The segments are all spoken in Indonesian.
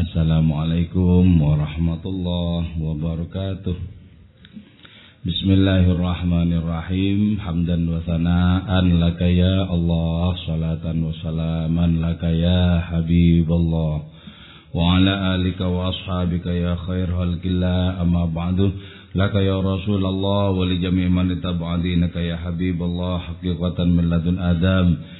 Assalamualaikum warahmatullahi wabarakatuh. Bismillahirrahmanirrahim. Hamdan wa sana'an laka ya Allah. Salatan wa salaman laka ya Habibullah. Wa ala alika wa ashabika ya khair halkillah Amma ba'du. Laka ya Rasulullah Wa li jami' man itab'adinaka ya Habibullah. Hakikatan min ladun Adam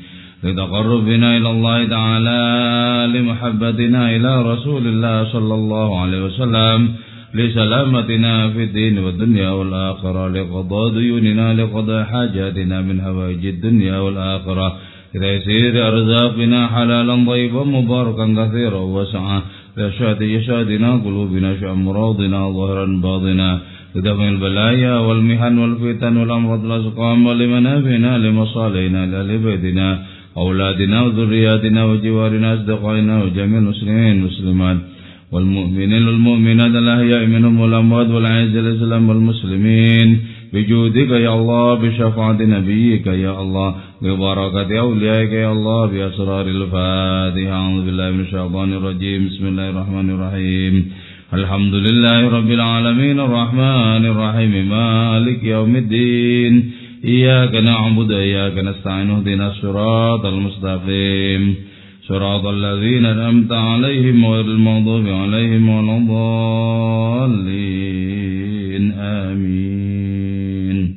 لتقربنا إلى الله تعالى لمحبتنا إلى رسول الله صلى الله عليه وسلم لسلامتنا في الدين والدنيا والآخرة لقضاء ديوننا لقضاء حاجاتنا من هوائج الدنيا والآخرة. لتيسير أرزاقنا حلالا طيبا مباركا كثيرا وسعا لشهد يشهدنا قلوبنا شأمراضنا ظهرا باطنا. لدفع البلايا والمحن والفتن والأمراض الأسقام ولمنافعنا لمصالحنا لأهل بيتنا. أولادنا وذرياتنا وجوارنا أصدقائنا وجميع المسلمين والمسلمات والمؤمنين والمؤمنات الأحياء منهم والأموات والعز الإسلام والمسلمين. بجودك يا الله بشفاعة نبيك يا الله ببركة أوليائك يا الله بأسرار الفاتحة. أعوذ بالله من الشيطان الرجيم. بسم الله الرحمن الرحيم. الحمد لله رب العالمين الرحمن الرحيم. مالك يوم الدين. إياك نعبد وإياك نستعين اهدنا الصراط المستقيم. صراط الذين أنعمت عليهم غير المغضوب عليهم ولا الضالين. آمين.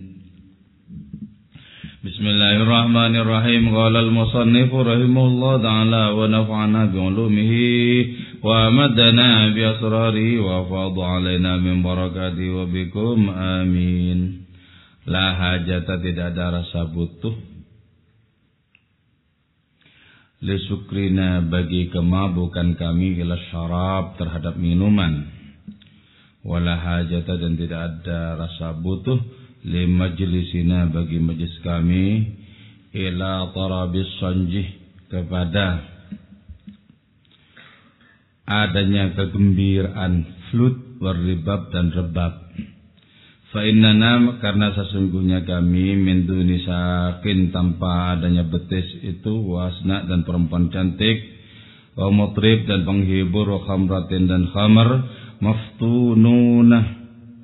بسم الله الرحمن الرحيم. قال المصنف رحمه الله تعالى ونفعنا بعلومه وأمدنا بأسراره وأفاض علينا من بركاته وبكم. آمين. La hajata tidak ada rasa butuh. Lisukrina bagi kemabukan kami ila syarab terhadap minuman. Wala hajata dan tidak ada rasa butuh. Li majlisina bagi majlis kami Ila tarabis sanjih kepada Adanya kegembiraan flut warribab dan rebab Fa innana karena sesungguhnya kami min sakin tanpa adanya betis itu wasna dan perempuan cantik wa mutrib dan penghibur wa khamratin dan khamar maftununah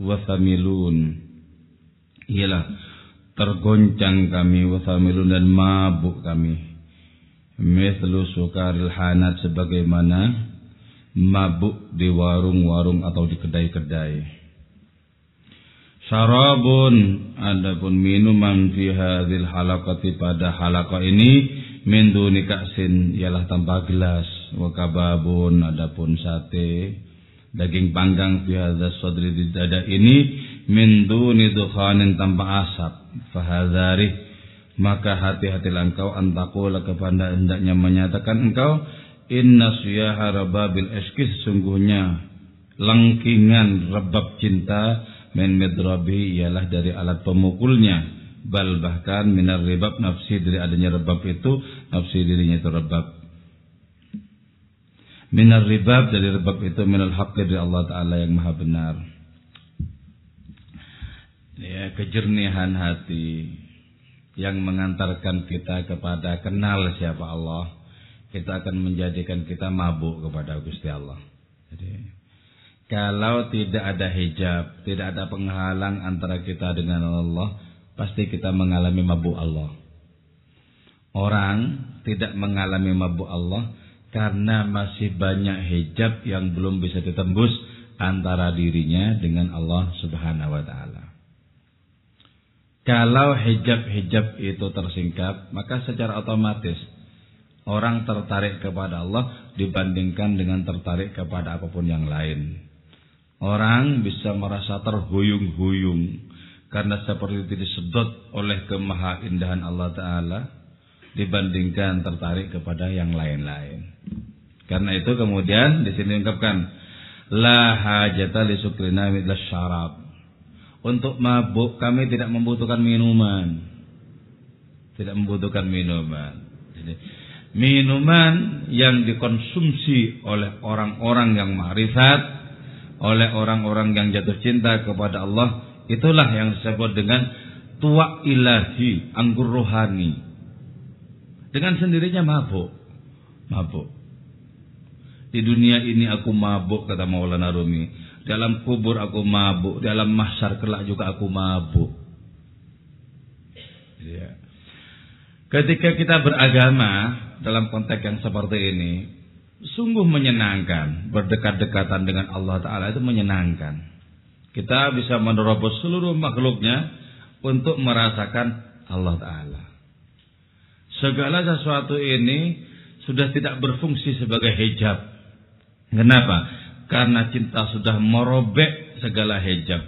wa samilun ialah tergoncang kami wa samilun dan mabuk kami. Mithlu sukaril hanat sebagaimana mabuk di warung-warung atau di kedai-kedai Sarabun adapun minuman fi hadhil halaqati pada halaqah ini min duni ka'sin ialah tanpa gelas wa kababun adapun sate daging panggang fi hadzal sadri di dada ini min duni dukhanin tanpa asap. Fahadzari maka hati-hatilah engkau antakula kepada hendaknya menyatakan engkau inna siyaha rababil eskis sesungguhnya langkingan rebab cinta min midrabi ialah dari alat pemukulnya. Bal bahkan minar ribab nafsi dari adanya rebab itu nafsi dirinya itu rebab minar ribab dari rebab itu minal haqq dari Allah taala yang maha benar. Ya kejernihan hati yang mengantarkan kita kepada kenal siapa Allah kita akan menjadikan kita mabuk kepada Gusti Allah. Jadi kalau tidak ada hijab, tidak ada penghalang antara kita dengan Allah, pasti kita mengalami mabuk Allah. Orang tidak mengalami mabuk Allah karena masih banyak hijab yang belum bisa ditembus antara dirinya dengan Allah Subhanahu wa taala. Kalau hijab-hijab itu tersingkap, maka secara otomatis orang tertarik kepada Allah dibandingkan dengan tertarik kepada apa pun yang lain. Orang bisa merasa terhuyung-huyung karena seperti itu disedot oleh kemahaindahan Allah Ta'ala dibandingkan tertarik kepada yang lain-lain. Karena itu kemudian di sini ungkapkan La hajata li sukrina syarab. Untuk mabuk kami tidak membutuhkan minuman. Tidak membutuhkan minuman. Jadi, minuman yang dikonsumsi oleh orang-orang yang marifat, oleh orang-orang yang jatuh cinta kepada Allah, itulah yang disebut dengan tua ilahi, anggur rohani. Dengan sendirinya mabuk. Mabuk. Di dunia ini aku mabuk, kata Maulana Rumi. Dalam kubur aku mabuk, dalam mahsyar kelak juga aku mabuk. Ya. Ketika kita beragama dalam konteks yang seperti ini, sungguh menyenangkan. Berdekat-dekatan dengan Allah Ta'ala itu menyenangkan. Kita bisa menerobos seluruh makhluknya untuk merasakan Allah Ta'ala. Segala sesuatu ini sudah tidak berfungsi sebagai hijab. Kenapa? karena cinta sudah merobek segala hijab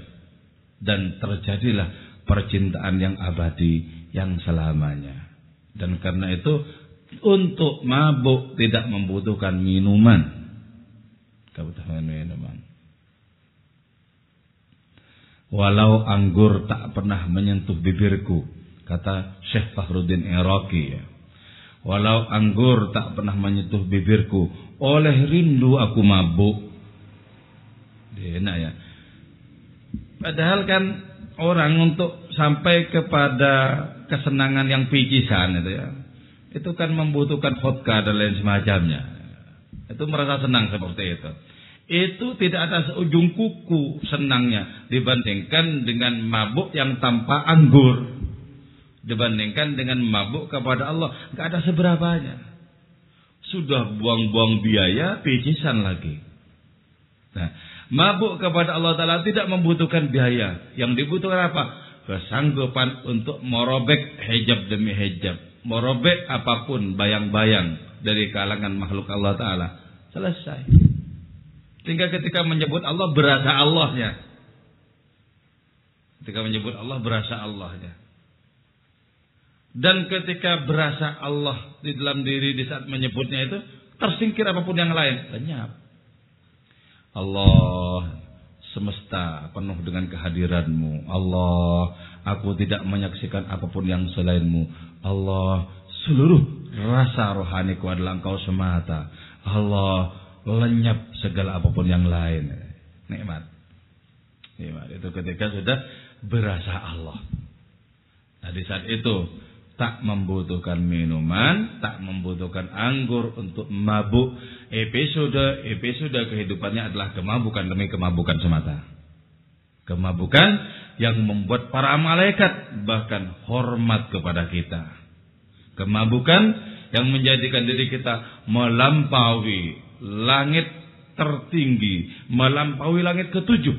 dan terjadilah percintaan yang abadi yang selamanya. Dan karena itu untuk mabuk tidak membutuhkan minuman. Kebutuhan minuman. Walau anggur tak pernah menyentuh bibirku, kata Syekh Fahruddin Iraqi ya. Walau anggur tak pernah menyentuh bibirku, oleh rindu aku mabuk enak ya. Padahal kan orang untuk sampai kepada kesenangan yang picisan itu ya. Itu kan membutuhkan vodka dan lain semacamnya. Itu merasa senang seperti itu. Itu tidak ada seujung kuku senangnya dibandingkan dengan mabuk yang tanpa anggur. Dibandingkan dengan mabuk kepada Allah, nggak ada seberapanya. Sudah buang-buang biaya, picisan lagi. Nah, Mabuk kepada Allah Ta'ala tidak membutuhkan biaya. Yang dibutuhkan apa? Kesanggupan untuk merobek hijab demi hijab. Merobek apa pun bayang-bayang dari kalangan makhluk Allah Ta'ala. Selesai. Sehingga ketika menyebut Allah berasa Allahnya. Ketika menyebut Allah berasa Allahnya. Dan ketika berasa Allah di dalam diri di saat menyebutnya itu tersingkir apa pun yang lain. Lenyap. Allah semesta penuh dengan kehadiranmu. Allah, aku tidak menyaksikan apa pun yang selainmu. Allah, seluruh rasa rohaniku adalah engkau semata. Allah, lenyap segala apa pun yang lain. Nikmat. Nikmat. Itu ketika sudah berasa Allah. Nah di saat itu tak membutuhkan minuman, tak membutuhkan anggur untuk mabuk. Episode episode kehidupannya adalah kemabukan demi kemabukan semata. Kemabukan yang membuat para malaikat bahkan hormat kepada kita. Kemabukan yang menjadikan diri kita melampaui langit tertinggi, melampaui langit ketujuh.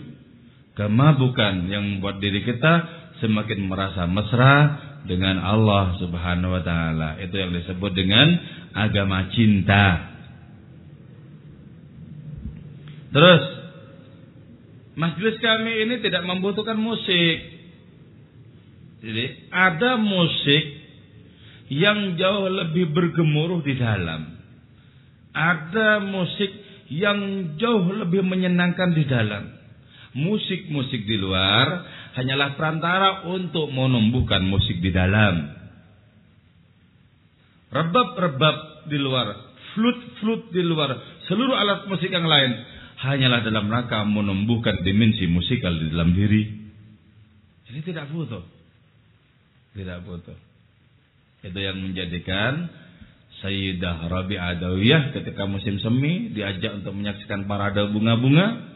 Kemabukan yang membuat diri kita semakin merasa mesra, dengan Allah Subhanahu wa taala. Itu yang disebut dengan agama cinta. Terus Majelis kami ini tidak membutuhkan musik. Jadi ada musik yang jauh lebih bergemuruh di dalam. Ada musik yang jauh lebih menyenangkan di dalam. Musik-musik di luar hanyalah perantara untuk menumbuhkan musik di dalam. Rebab-rebab di luar, flute-flute di luar, seluruh alat musik yang lain hanyalah dalam rangka menumbuhkan dimensi musikal di dalam diri. Jadi tidak butuh. Tidak butuh. Itu yang menjadikan Sayyidah Rabi Adawiyah ketika musim semi diajak untuk menyaksikan parade bunga-bunga.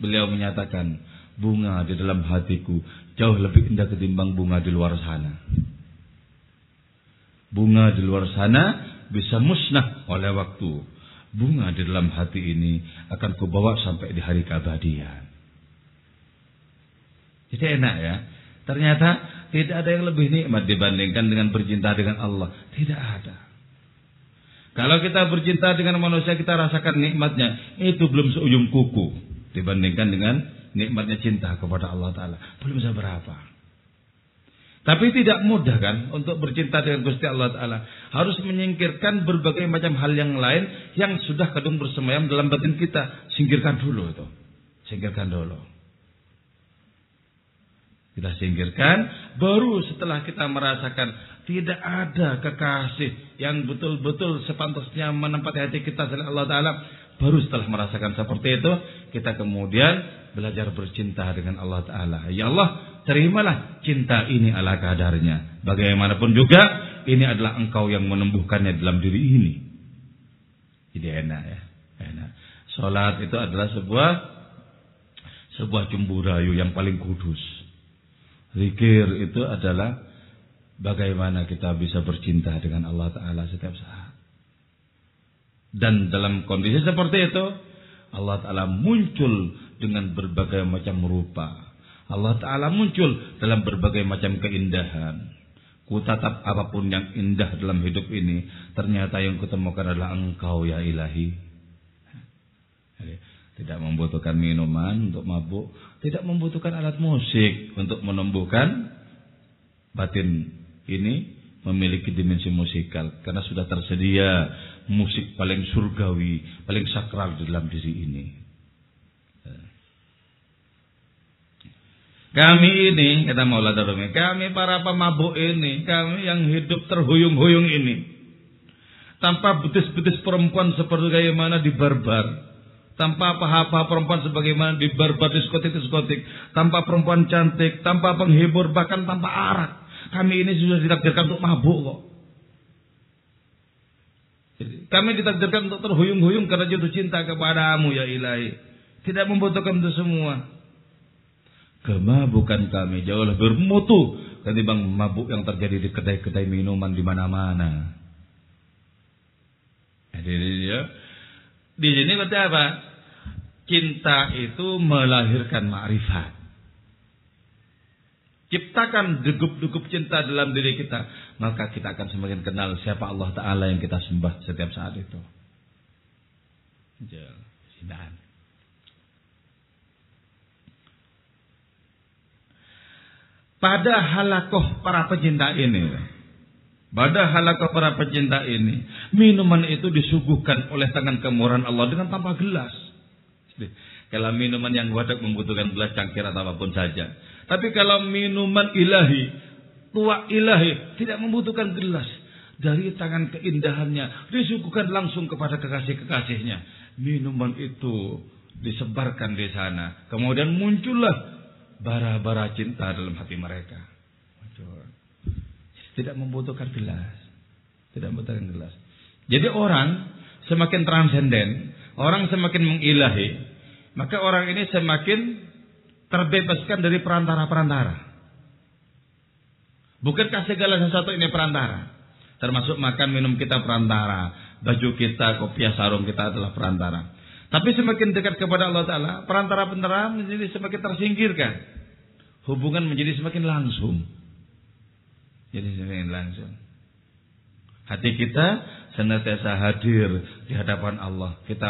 Beliau menyatakan, bunga di dalam hatiku jauh lebih indah ketimbang bunga di luar sana. Bunga di luar sana bisa musnah oleh waktu. Bunga di dalam hati ini akan kubawa sampai di hari keabadian. Jadi enak ya. Ternyata tidak ada yang lebih nikmat dibandingkan dengan bercinta dengan Allah. Tidak ada. Kalau kita bercinta dengan manusia kita rasakan nikmatnya. Itu belum seujung kuku. Dibandingkan dengan nikmatnya cinta kepada Allah Ta'ala. Belum seberapa. Tapi tidak mudah kan untuk bercinta dengan Gusti Allah Ta'ala. Harus menyingkirkan berbagai macam hal yang lain yang sudah kadung bersemayam dalam batin kita. Singkirkan dulu itu. Singkirkan dulu. Kita singkirkan, baru setelah kita merasakan tidak ada kekasih yang betul-betul sepantasnya menempati hati kita selain Allah Ta'ala. Baru setelah merasakan seperti itu, kita kemudian belajar bercinta dengan Allah Ta'ala. Ya Allah, terimalah cinta ini ala kadarnya. Bagaimanapun juga, ini adalah engkau yang menumbuhkannya dalam diri ini. Jadi enak ya. Enak. Salat itu adalah sebuah sebuah rayu yang paling kudus. Zikir itu adalah bagaimana kita bisa bercinta dengan Allah Ta'ala setiap saat. Dan dalam kondisi seperti itu, Allah Ta'ala muncul dengan berbagai macam rupa Allah Ta'ala muncul dalam berbagai macam keindahan. Kutatap apa pun yang indah dalam hidup ini. Ternyata yang kutemukan adalah engkau ya ilahi. Tidak membutuhkan minuman untuk mabuk. Tidak membutuhkan alat musik untuk menumbuhkan batin ini memiliki dimensi musikal. Karena sudah tersedia musik paling surgawi, paling sakral di dalam diri ini. Kami ini, kata Maulana Rumi, kami para pemabuk ini, kami yang hidup terhuyung-huyung ini. Tanpa betis-betis perempuan seperti bagaimana di barbar. Tanpa apa-apa perempuan sebagaimana di barbar diskotik-diskotik. Tanpa perempuan cantik, tanpa penghibur, bahkan tanpa arak. Kami ini sudah ditakdirkan untuk mabuk kok. kami ditakdirkan untuk terhuyung-huyung karena jatuh cinta kepadamu ya ilahi. Tidak membutuhkan itu semua. Kemabukan kami jauh lebih bermutu ketimbang mabuk yang terjadi di kedai-kedai minuman di mana-mana. Jadi ya, di sini kata apa? Cinta itu melahirkan ma'rifat. Ciptakan degup-degup cinta dalam diri kita. Maka kita akan semakin kenal siapa Allah Ta'ala yang kita sembah setiap saat itu. Cintaan. Pada halakoh para pecinta ini. Pada halakoh para pecinta ini, minuman itu disuguhkan oleh tangan kemurahan Allah dengan tanpa gelas. Kalau minuman yang wadak membutuhkan gelas cangkir atau apa pun saja. Tapi kalau minuman ilahi, tua ilahi, tidak membutuhkan gelas. Dari tangan keindahannya, disuguhkan langsung kepada kekasih-kekasihnya. Minuman itu disebarkan di sana. Kemudian muncullah bara-bara cinta dalam hati mereka. Tidak membutuhkan gelas. Tidak membutuhkan gelas. Jadi orang semakin transenden, orang semakin mengilahi, maka orang ini semakin terbebaskan dari perantara-perantara. Bukankah segala sesuatu ini perantara? Termasuk makan minum kita perantara, baju kita, kopiah sarung kita adalah perantara. Tapi semakin dekat kepada Allah Ta'ala, perantara-perantara menjadi semakin tersingkirkan. Hubungan menjadi semakin langsung. Jadi semakin langsung. Hati kita senantiasa hadir di hadapan Allah. Kita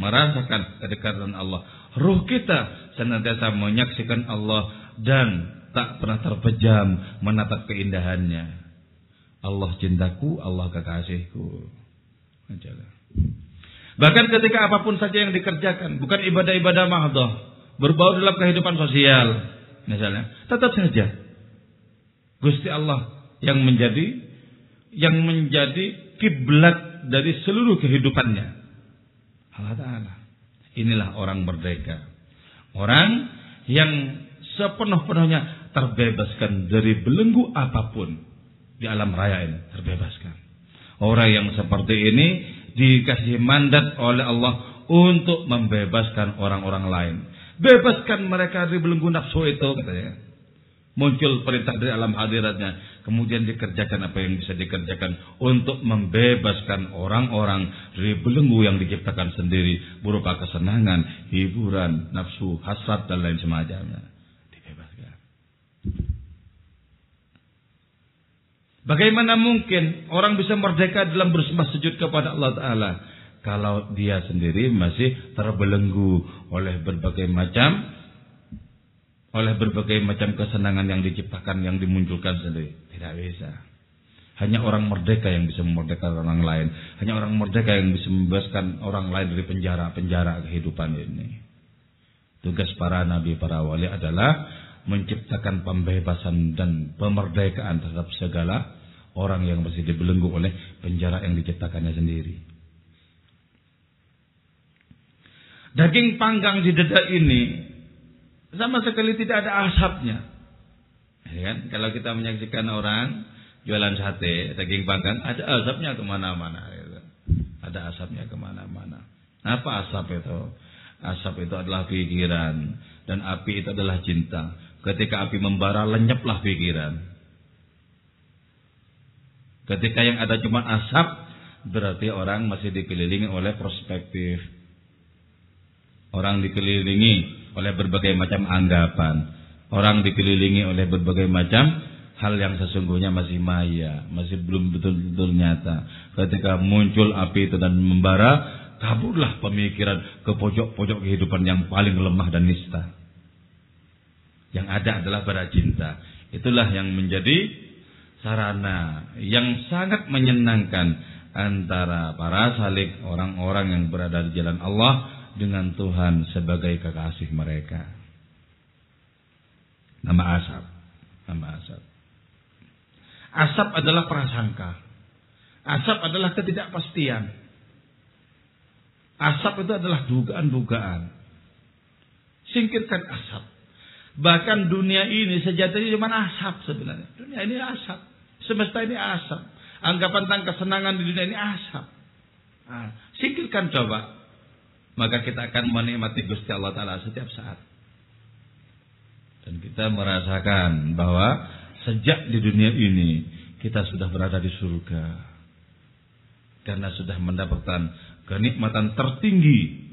merasakan kedekatan Allah. Ruh kita senantiasa menyaksikan Allah dan tak pernah terpejam menatap keindahannya. Allah cintaku, Allah kekasihku. Bahkan ketika apa pun saja yang dikerjakan, bukan ibadah-ibadah mahdoh, berbau dalam kehidupan sosial, misalnya, tetap saja Gusti Allah yang menjadi yang menjadi kiblat dari seluruh kehidupannya. Allah Ta'ala. Inilah orang merdeka. Orang yang sepenuh-penuhnya terbebaskan dari belenggu apa pun di alam raya ini. Terbebaskan. Orang yang seperti ini dikasih mandat oleh Allah untuk membebaskan orang-orang lain. Bebaskan mereka dari belenggu nafsu itu. Muncul perintah dari alam hadiratnya. Kemudian dikerjakan apa yang bisa dikerjakan. Untuk membebaskan orang-orang dari belenggu yang diciptakan sendiri. Berupa kesenangan, hiburan, nafsu, hasrat dan lain semacamnya. Bagaimana mungkin orang bisa merdeka dalam bersembah sujud kepada Allah Ta'ala? Kalau dia sendiri masih terbelenggu oleh berbagai macam oleh berbagai macam kesenangan yang diciptakan, yang dimunculkan sendiri. Tidak bisa. Hanya orang merdeka yang bisa memerdekakan orang lain. Hanya orang merdeka yang bisa membebaskan orang lain dari penjara-penjara kehidupan ini. Tugas para nabi, para wali adalah menciptakan pembebasan dan pemerdekaan terhadap segala orang yang masih dibelenggu oleh penjara yang diciptakannya sendiri. Daging panggang di dada ini sama sekali tidak ada asapnya. Ya kan? Kalau kita menyaksikan orang jualan sate, daging panggang, ada asapnya ke mana-mana. Gitu. Ada asapnya ke mana-mana. Apa asap itu? Asap itu adalah pikiran. Dan api itu adalah cinta. Ketika api membara, lenyaplah pikiran. Ketika yang ada cuma asap, berarti orang masih dikelilingi oleh perspektif. Orang dikelilingi oleh berbagai macam anggapan. Orang dikelilingi oleh berbagai macam hal yang sesungguhnya masih maya, masih belum betul-betul nyata. Ketika muncul api itu dan membara, kaburlah pemikiran ke pojok-pojok kehidupan yang paling lemah dan nista. Yang ada adalah bara cinta. Itulah yang menjadi sarana yang sangat menyenangkan antara para salik orang-orang yang berada di jalan Allah dengan Tuhan sebagai kekasih mereka. Nama asap. Nama asap. Asap adalah prasangka. Asap adalah ketidakpastian. Asap itu adalah dugaan-dugaan. Singkirkan asap. Bahkan dunia ini sejatinya cuma asap sebenarnya. Dunia ini asap. Semesta ini asap. Anggapan tentang kesenangan di dunia ini asap. Nah, singkirkan coba. Maka kita akan menikmati Gusti Allah Ta'ala setiap saat. Dan kita merasakan bahwa sejak di dunia ini kita sudah berada di surga. Karena sudah mendapatkan kenikmatan tertinggi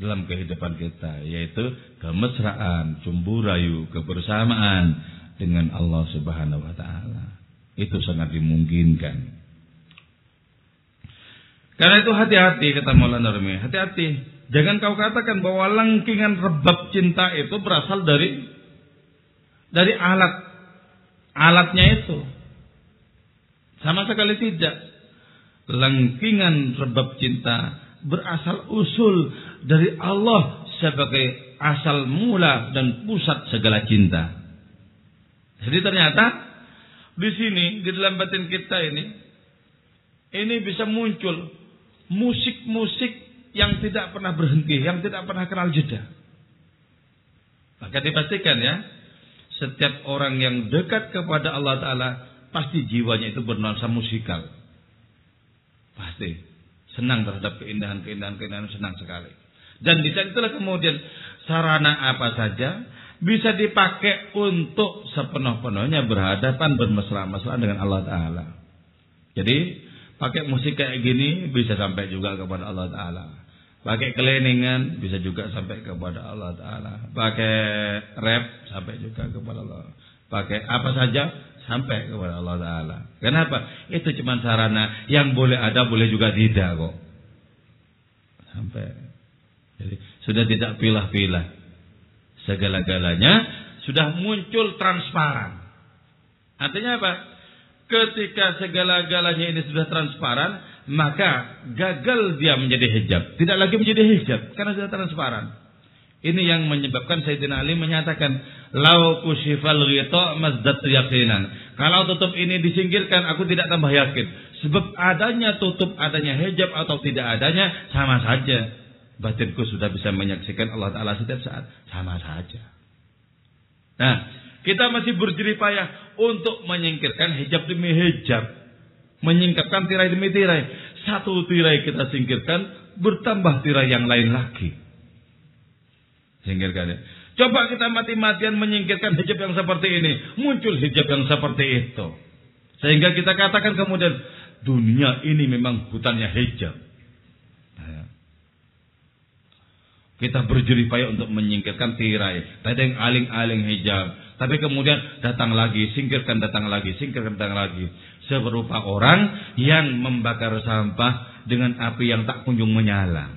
dalam kehidupan kita yaitu kemesraan, cumbu rayu, kebersamaan dengan Allah Subhanahu wa taala. Itu sangat dimungkinkan. Karena itu hati-hati kata Maulana Rumi, hati-hati. Jangan kau katakan bahwa lengkingan rebab cinta itu berasal dari dari alat alatnya itu. Sama sekali tidak. Lengkingan rebab cinta berasal usul dari Allah sebagai asal mula dan pusat segala cinta. Jadi ternyata di sini di dalam batin kita ini ini bisa muncul musik-musik yang tidak pernah berhenti, yang tidak pernah kenal jeda. Maka dipastikan ya, setiap orang yang dekat kepada Allah Ta'ala, pasti jiwanya itu bernuansa musikal. Pasti. Senang terhadap keindahan-keindahan, keindahan senang sekali. Dan di saat itulah kemudian sarana apa saja bisa dipakai untuk sepenuh-penuhnya berhadapan bermesra-mesra dengan Allah Ta'ala. Jadi pakai musik kayak gini bisa sampai juga kepada Allah Ta'ala. Pakai keleningan bisa juga sampai kepada Allah Ta'ala. Pakai rap sampai juga kepada Allah. Pakai apa saja sampai kepada Allah Ta'ala. Kenapa? Itu cuma sarana yang boleh ada boleh juga tidak kok. Sampai. Jadi sudah tidak pilah-pilah segala-galanya sudah muncul transparan. Artinya apa? Ketika segala-galanya ini sudah transparan, maka gagal dia menjadi hijab. Tidak lagi menjadi hijab karena sudah transparan. Ini yang menyebabkan Sayyidina Ali menyatakan, "Lau kushifal ghita mazdat yaqinan." Kalau tutup ini disingkirkan, aku tidak tambah yakin. Sebab adanya tutup, adanya hijab atau tidak adanya sama saja batinku sudah bisa menyaksikan Allah Ta'ala setiap saat. Sama saja. Nah, kita masih berjerih payah untuk menyingkirkan hijab demi hijab. Menyingkapkan tirai demi tirai. Satu tirai kita singkirkan, bertambah tirai yang lain lagi. Singkirkan ya. Coba kita mati-matian menyingkirkan hijab yang seperti ini. Muncul hijab yang seperti itu. Sehingga kita katakan kemudian, dunia ini memang hutannya hijab. Kita berjerih payah untuk menyingkirkan tirai. Tadi aling-aling hijab. Tapi kemudian datang lagi, singkirkan datang lagi, singkirkan datang lagi. Seberupa orang yang membakar sampah dengan api yang tak kunjung menyala.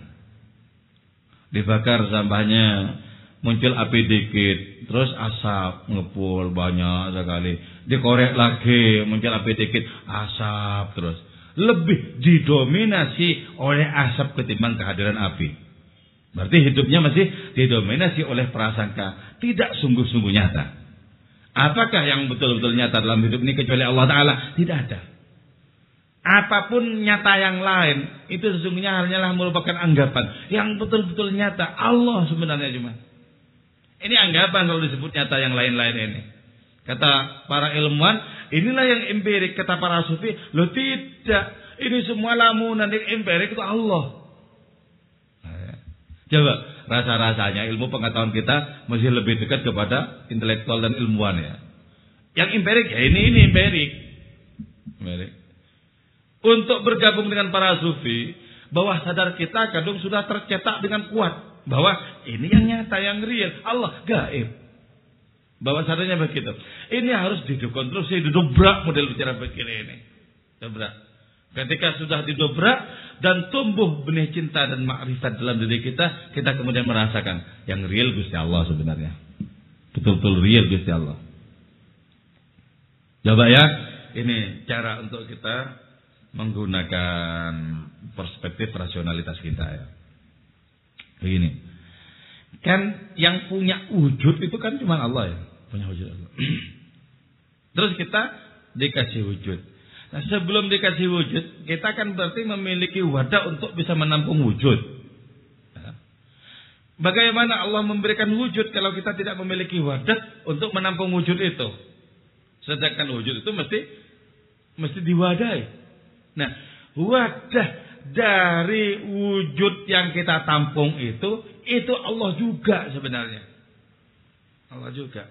Dibakar sampahnya, muncul api dikit, terus asap ngepul banyak sekali. Dikorek lagi, muncul api dikit, asap terus. Lebih didominasi oleh asap ketimbang kehadiran api. Berarti hidupnya masih didominasi oleh prasangka, tidak sungguh-sungguh nyata. Apakah yang betul-betul nyata dalam hidup ini kecuali Allah Ta'ala? Tidak ada. Apa pun nyata yang lain, itu sesungguhnya hanyalah merupakan anggapan. Yang betul-betul nyata, Allah sebenarnya cuma. Ini anggapan kalau disebut nyata yang lain-lain ini. Kata para ilmuwan, inilah yang empirik. Kata para sufi, lo tidak. Ini semua lamunan yang empirik itu Allah. Coba rasa-rasanya ilmu pengetahuan kita masih lebih dekat kepada intelektual dan ilmuwan ya. Yang empirik ya ini ini empirik. Empirik. Untuk bergabung dengan para sufi, bahwa sadar kita kadung sudah tercetak dengan kuat bahwa ini yang nyata yang real, Allah gaib. Bahwa sadarnya begitu. Ini harus dikonstruksi, didobrak model bicara begini ini. Dobrak. Ketika sudah didobrak, dan tumbuh benih cinta dan makrifat dalam diri kita, kita kemudian merasakan yang real Gusti Allah sebenarnya. Betul-betul real Gusti Allah. Coba ya, ini cara untuk kita menggunakan perspektif rasionalitas kita ya. Begini. Kan yang punya wujud itu kan cuma Allah ya, punya wujud Allah. Terus kita dikasih wujud. Nah, sebelum dikasih wujud, kita kan berarti memiliki wadah untuk bisa menampung wujud. Ya. Bagaimana Allah memberikan wujud kalau kita tidak memiliki wadah untuk menampung wujud itu? Sedangkan wujud itu mesti mesti diwadai. Nah, wadah dari wujud yang kita tampung itu, itu Allah juga sebenarnya. Allah juga.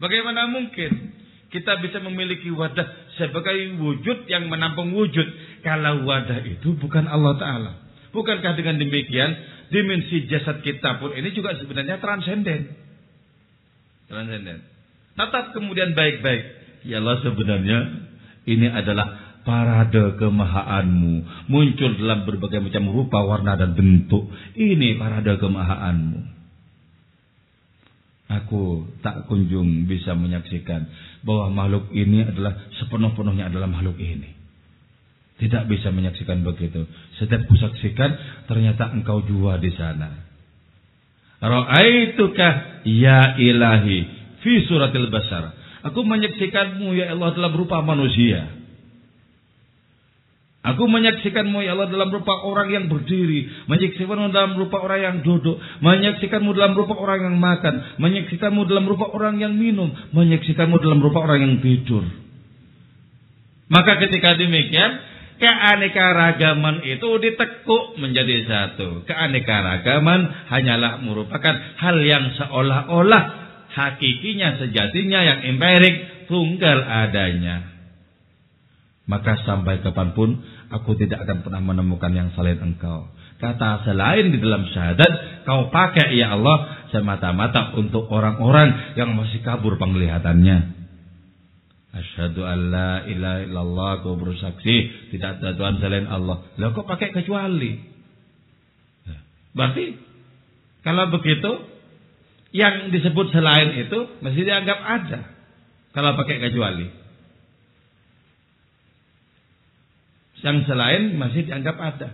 Bagaimana mungkin kita bisa memiliki wadah sebagai wujud yang menampung wujud. Kalau wadah itu bukan Allah Ta'ala. Bukankah dengan demikian dimensi jasad kita pun ini juga sebenarnya transenden. Transenden. Tetap kemudian baik-baik. Ya Allah sebenarnya ini adalah parade kemahaanmu. Muncul dalam berbagai macam rupa, warna dan bentuk. Ini parade kemahaanmu. Aku tak kunjung bisa menyaksikan bahwa makhluk ini adalah sepenuh-penuhnya adalah makhluk ini. Tidak bisa menyaksikan begitu. Setiap kusaksikan ternyata engkau jua di sana. Ra'aituka ya ilahi fi suratil basar. Aku menyaksikanmu ya Allah dalam rupa manusia. Aku menyaksikanmu ya Allah dalam rupa orang yang berdiri, menyaksikanmu dalam rupa orang yang duduk, menyaksikanmu dalam rupa orang yang makan, menyaksikanmu dalam rupa orang yang minum, menyaksikanmu dalam rupa orang yang tidur. Maka ketika demikian, keanekaragaman itu ditekuk menjadi satu. Keanekaragaman hanyalah merupakan hal yang seolah-olah hakikinya sejatinya yang empirik tunggal adanya. Maka sampai kapan pun aku tidak akan pernah menemukan yang selain engkau. Kata selain di dalam syahadat, kau pakai ya Allah semata-mata untuk orang-orang yang masih kabur penglihatannya. Asyhadu an la ilaha illallah bersaksi tidak ada Tuhan selain Allah. Lah kok pakai kecuali? Ya. Berarti kalau begitu yang disebut selain itu masih dianggap ada. Kalau pakai kecuali. Yang selain masih dianggap ada.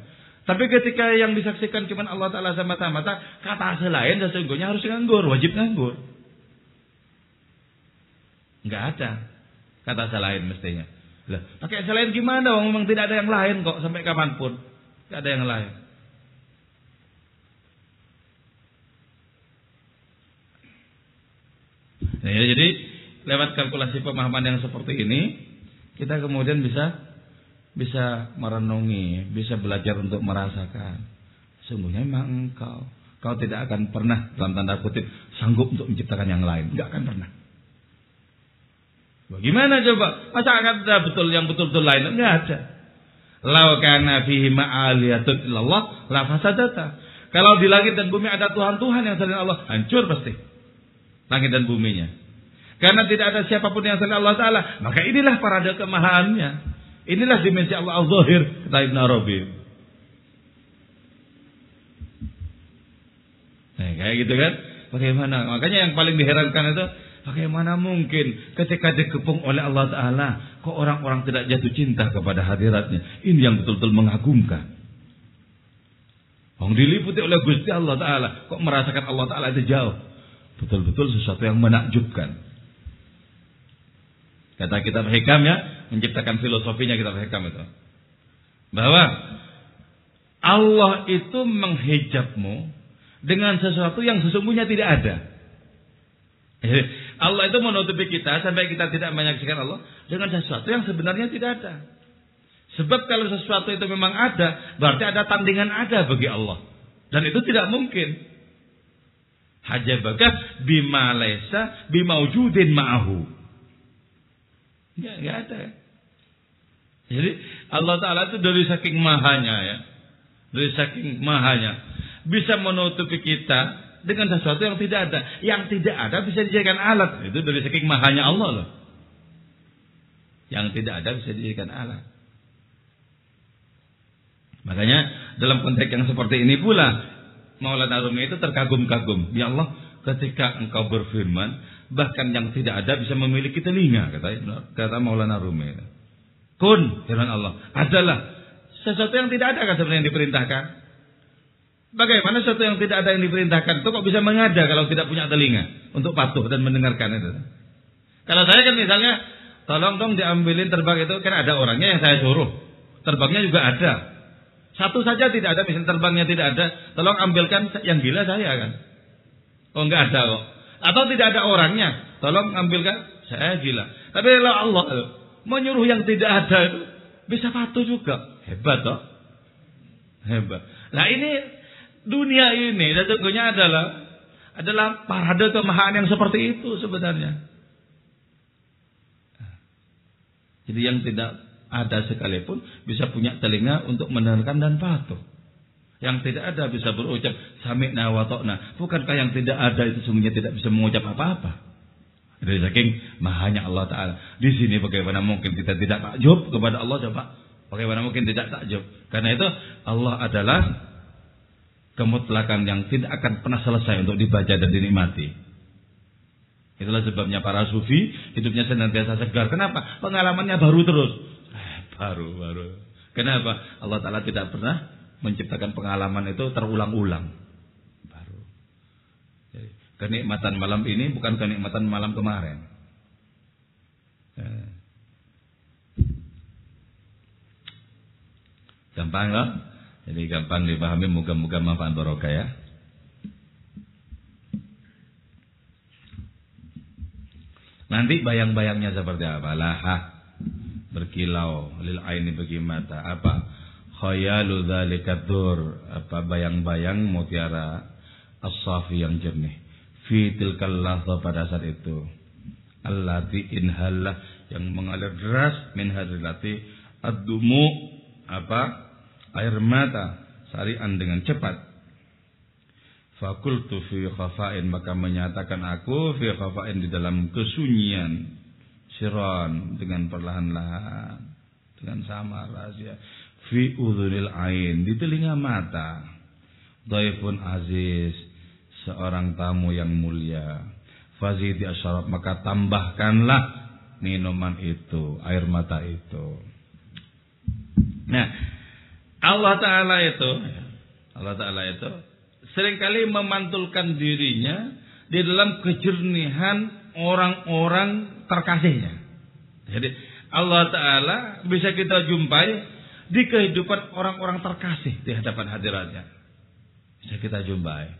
Tapi ketika yang disaksikan cuma Allah Ta'ala semata-mata, kata selain sesungguhnya harus nganggur, wajib nganggur. Enggak ada kata selain mestinya. Lah, pakai selain gimana? Wong memang tidak ada yang lain kok sampai kapan pun. Tidak ada yang lain. Nah, ya, jadi lewat kalkulasi pemahaman yang seperti ini, kita kemudian bisa bisa merenungi, bisa belajar untuk merasakan. Sungguhnya memang engkau, kau tidak akan pernah dalam tanda kutip sanggup untuk menciptakan yang lain, enggak akan pernah. Bagaimana coba? Masa akan ada betul yang betul-betul lain? Enggak ada. Lau kana fihi ma'aliyatun illallah la fasadata. Kalau di langit dan bumi ada Tuhan-Tuhan yang selain Allah, hancur pasti. Langit dan buminya. Karena tidak ada siapa pun yang selain Allah Ta'ala. Maka inilah parade kemahaannya. Inilah dimensi Allah al-zahir kata Ibn Arabi. Nah, kayak gitu kan? Bagaimana? Makanya yang paling diherankan itu bagaimana mungkin ketika dikepung oleh Allah Taala kok orang-orang tidak jatuh cinta kepada hadiratnya? Ini yang betul-betul mengagumkan. Orang diliputi oleh Gusti Allah Taala kok merasakan Allah Taala itu jauh. Betul-betul sesuatu yang menakjubkan. Kata kitab hikam ya, menciptakan filosofinya kitab hikam itu. Bahwa Allah itu menghijabmu dengan sesuatu yang sesungguhnya tidak ada. Allah itu menutupi kita sampai kita tidak menyaksikan Allah dengan sesuatu yang sebenarnya tidak ada. Sebab kalau sesuatu itu memang ada, berarti ada tandingan ada bagi Allah. Dan itu tidak mungkin. Hajabaka bima laisa bimaujudin ma'ahu. Enggak ada. Jadi Allah Ta'ala itu dari saking mahanya ya. Dari saking mahanya bisa menutupi kita dengan sesuatu yang tidak ada. Yang tidak ada bisa dijadikan alat. Itu dari saking mahanya Allah loh. Yang tidak ada bisa dijadikan alat. Makanya dalam konteks yang seperti ini pula Maulana Rumi itu terkagum-kagum. Ya Allah, ketika engkau berfirman, bahkan yang tidak ada bisa memiliki telinga, kata kata Maulana Rumi. Kun, firman Allah, adalah sesuatu yang tidak ada kan sebenarnya yang diperintahkan. Bagaimana sesuatu yang tidak ada yang diperintahkan itu kok bisa mengada kalau tidak punya telinga untuk patuh dan mendengarkan itu? Kalau saya kan misalnya, tolong dong diambilin terbang itu kan ada orangnya yang saya suruh. Terbangnya juga ada. Satu saja tidak ada, misalnya terbangnya tidak ada, tolong ambilkan yang gila saya kan. Oh enggak ada kok. Atau tidak ada orangnya, tolong ambilkan saya gila. Tapi Allah menyuruh yang tidak ada itu bisa patuh juga. Hebat toh. Hebat. Nah ini dunia ini sesungguhnya adalah adalah parade kemahaan yang seperti itu sebenarnya. Jadi yang tidak ada sekalipun bisa punya telinga untuk mendengarkan dan patuh. Yang tidak ada bisa berucap sami'na wa. Bukankah yang tidak ada itu semuanya tidak bisa mengucap apa-apa? Dari saking mahanya Allah Ta'ala. Di sini bagaimana mungkin kita tidak takjub kepada Allah coba? Bagaimana mungkin tidak takjub? Karena itu Allah adalah kemutlakan yang tidak akan pernah selesai untuk dibaca dan dinikmati. Itulah sebabnya para sufi hidupnya senantiasa segar. Kenapa? Pengalamannya baru terus. Eh, baru, baru. Kenapa? Allah Ta'ala tidak pernah menciptakan pengalaman itu terulang-ulang. Kenikmatan malam ini bukan kenikmatan malam kemarin. Eh. Gampang loh. Jadi gampang dipahami, moga-moga manfaat barokah ya. Nanti bayang-bayangnya seperti apa? Laha berkilau lil aini bagi mata. Apa? Khayalu dzalika Apa bayang-bayang mutiara as-safi yang jernih. Fi tilkal pada saat itu. Allati inhallah yang mengalir deras min hadrilati ad-dumu apa? air mata sarian dengan cepat. Fakultu fi khafain maka menyatakan aku fi khafain di dalam kesunyian siron dengan perlahan-lahan dengan sama rahasia fi udhunil ain di telinga mata daifun aziz seorang tamu yang mulia fazidi asyarab maka tambahkanlah minuman itu air mata itu nah Allah Ta'ala itu Allah Ta'ala itu sering kali memantulkan dirinya di dalam kejernihan orang-orang terkasihnya. Jadi Allah Ta'ala bisa kita jumpai di kehidupan orang-orang terkasih di hadapan hadiratnya. Bisa kita jumpai.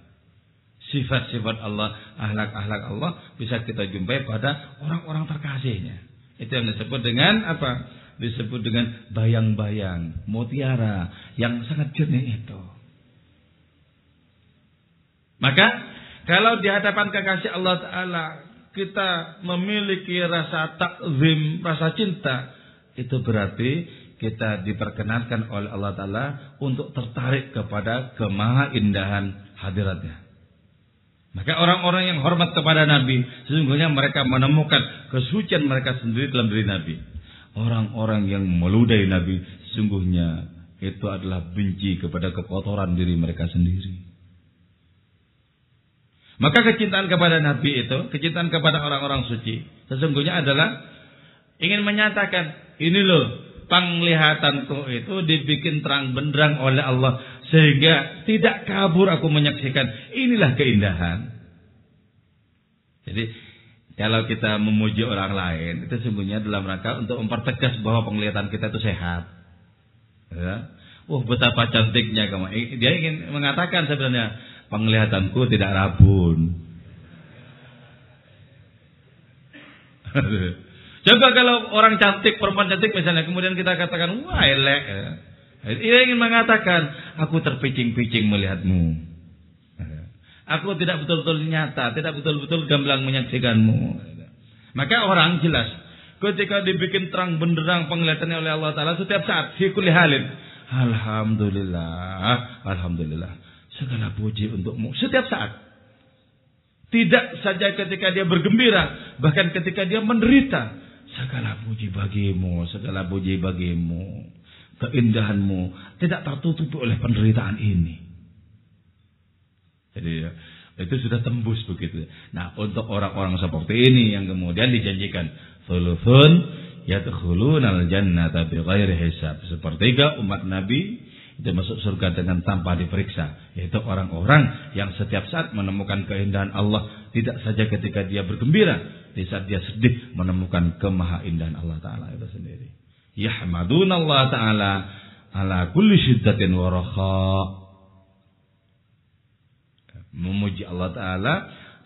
Sifat-sifat Allah, ahlak-ahlak Allah bisa kita jumpai pada orang-orang terkasihnya. Itu yang disebut dengan apa? disebut dengan bayang-bayang, mutiara yang sangat jernih itu. Maka kalau di hadapan kekasih Allah Ta'ala kita memiliki rasa takzim, rasa cinta, itu berarti kita diperkenankan oleh Allah Ta'ala untuk tertarik kepada kemaha indahan hadiratnya. Maka orang-orang yang hormat kepada Nabi, sesungguhnya mereka menemukan kesucian mereka sendiri dalam diri Nabi. Orang-orang yang meludahi Nabi sesungguhnya itu adalah benci kepada kekotoran diri mereka sendiri. Maka kecintaan kepada Nabi itu, kecintaan kepada orang-orang suci, sesungguhnya adalah ingin menyatakan, ini loh, penglihatanku itu dibikin terang benderang oleh Allah sehingga tidak kabur aku menyaksikan. Inilah keindahan. Jadi kalau kita memuji orang lain itu sesungguhnya dalam rangka untuk mempertegas bahwa penglihatan kita itu sehat. Ya. Wah betapa cantiknya kamu. Dia ingin mengatakan sebenarnya penglihatanku tidak rabun. Coba kalau orang cantik, perempuan cantik misalnya, kemudian kita katakan, wah elek. Ia ingin mengatakan, aku terpicing-picing melihatmu. Aku tidak betul-betul nyata, tidak betul-betul gamblang menyaksikanmu. Maka orang jelas, ketika dibikin terang benderang penglihatannya oleh Allah Ta'ala, setiap saat, fi halin. Alhamdulillah, Alhamdulillah. Segala puji untukmu setiap saat. Tidak saja ketika dia bergembira, bahkan ketika dia menderita. Segala puji bagimu, segala puji bagimu. Keindahanmu tidak tertutupi oleh penderitaan ini. Jadi ya, itu sudah tembus begitu. Nah, untuk orang-orang seperti ini yang kemudian dijanjikan thuluthun yadkhulunal jannata bighairi hisab. Sepertiga umat Nabi itu masuk surga dengan tanpa diperiksa yaitu orang-orang yang setiap saat menemukan keindahan Allah tidak saja ketika dia bergembira di saat dia sedih menemukan kemahaindahan Allah taala itu sendiri yahmadun Allah taala ala kulli syiddatin wa memuji Allah taala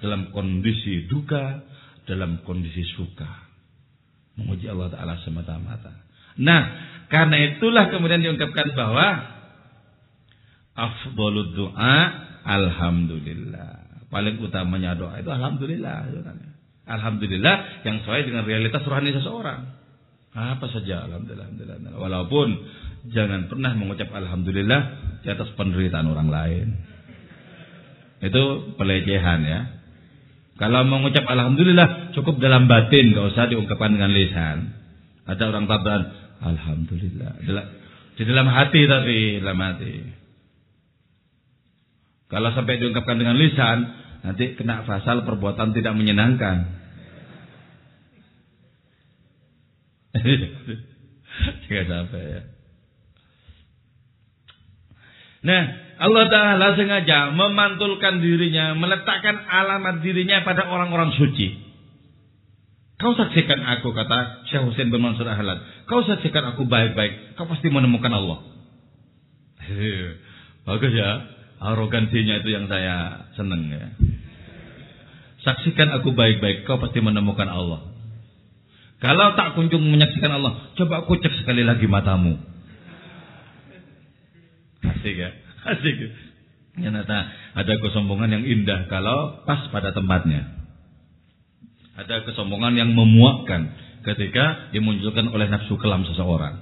dalam kondisi duka dalam kondisi suka memuji Allah taala semata-mata nah karena itulah kemudian diungkapkan bahwa afdolud doa alhamdulillah. Paling utamanya doa itu alhamdulillah. Alhamdulillah yang sesuai dengan realitas rohani seseorang. Apa saja alhamdulillah, alhamdulillah. Walaupun jangan pernah mengucap alhamdulillah di atas penderitaan orang lain. Itu pelecehan ya. Kalau mengucap alhamdulillah cukup dalam batin, gak usah diungkapkan dengan lisan. Ada orang tabaran alhamdulillah. Di dalam hati tapi dalam hati. Kalau sampai diungkapkan dengan lisan, nanti kena pasal perbuatan tidak menyenangkan. Jangan sampai ya. Nah, Allah Ta'ala sengaja memantulkan dirinya, meletakkan alamat dirinya pada orang-orang suci. Kau saksikan aku, kata Syekh Hussein bin Mansur Ahlan. Kau saksikan aku baik-baik, kau pasti menemukan Allah. Bagus ya. Arogansinya itu yang saya senang ya. Saksikan aku baik-baik, kau pasti menemukan Allah. Kalau tak kunjung menyaksikan Allah, coba aku cek sekali lagi matamu. Asik ya, asik. Ternyata ada kesombongan yang indah kalau pas pada tempatnya. Ada kesombongan yang memuakkan ketika dimunculkan oleh nafsu kelam seseorang.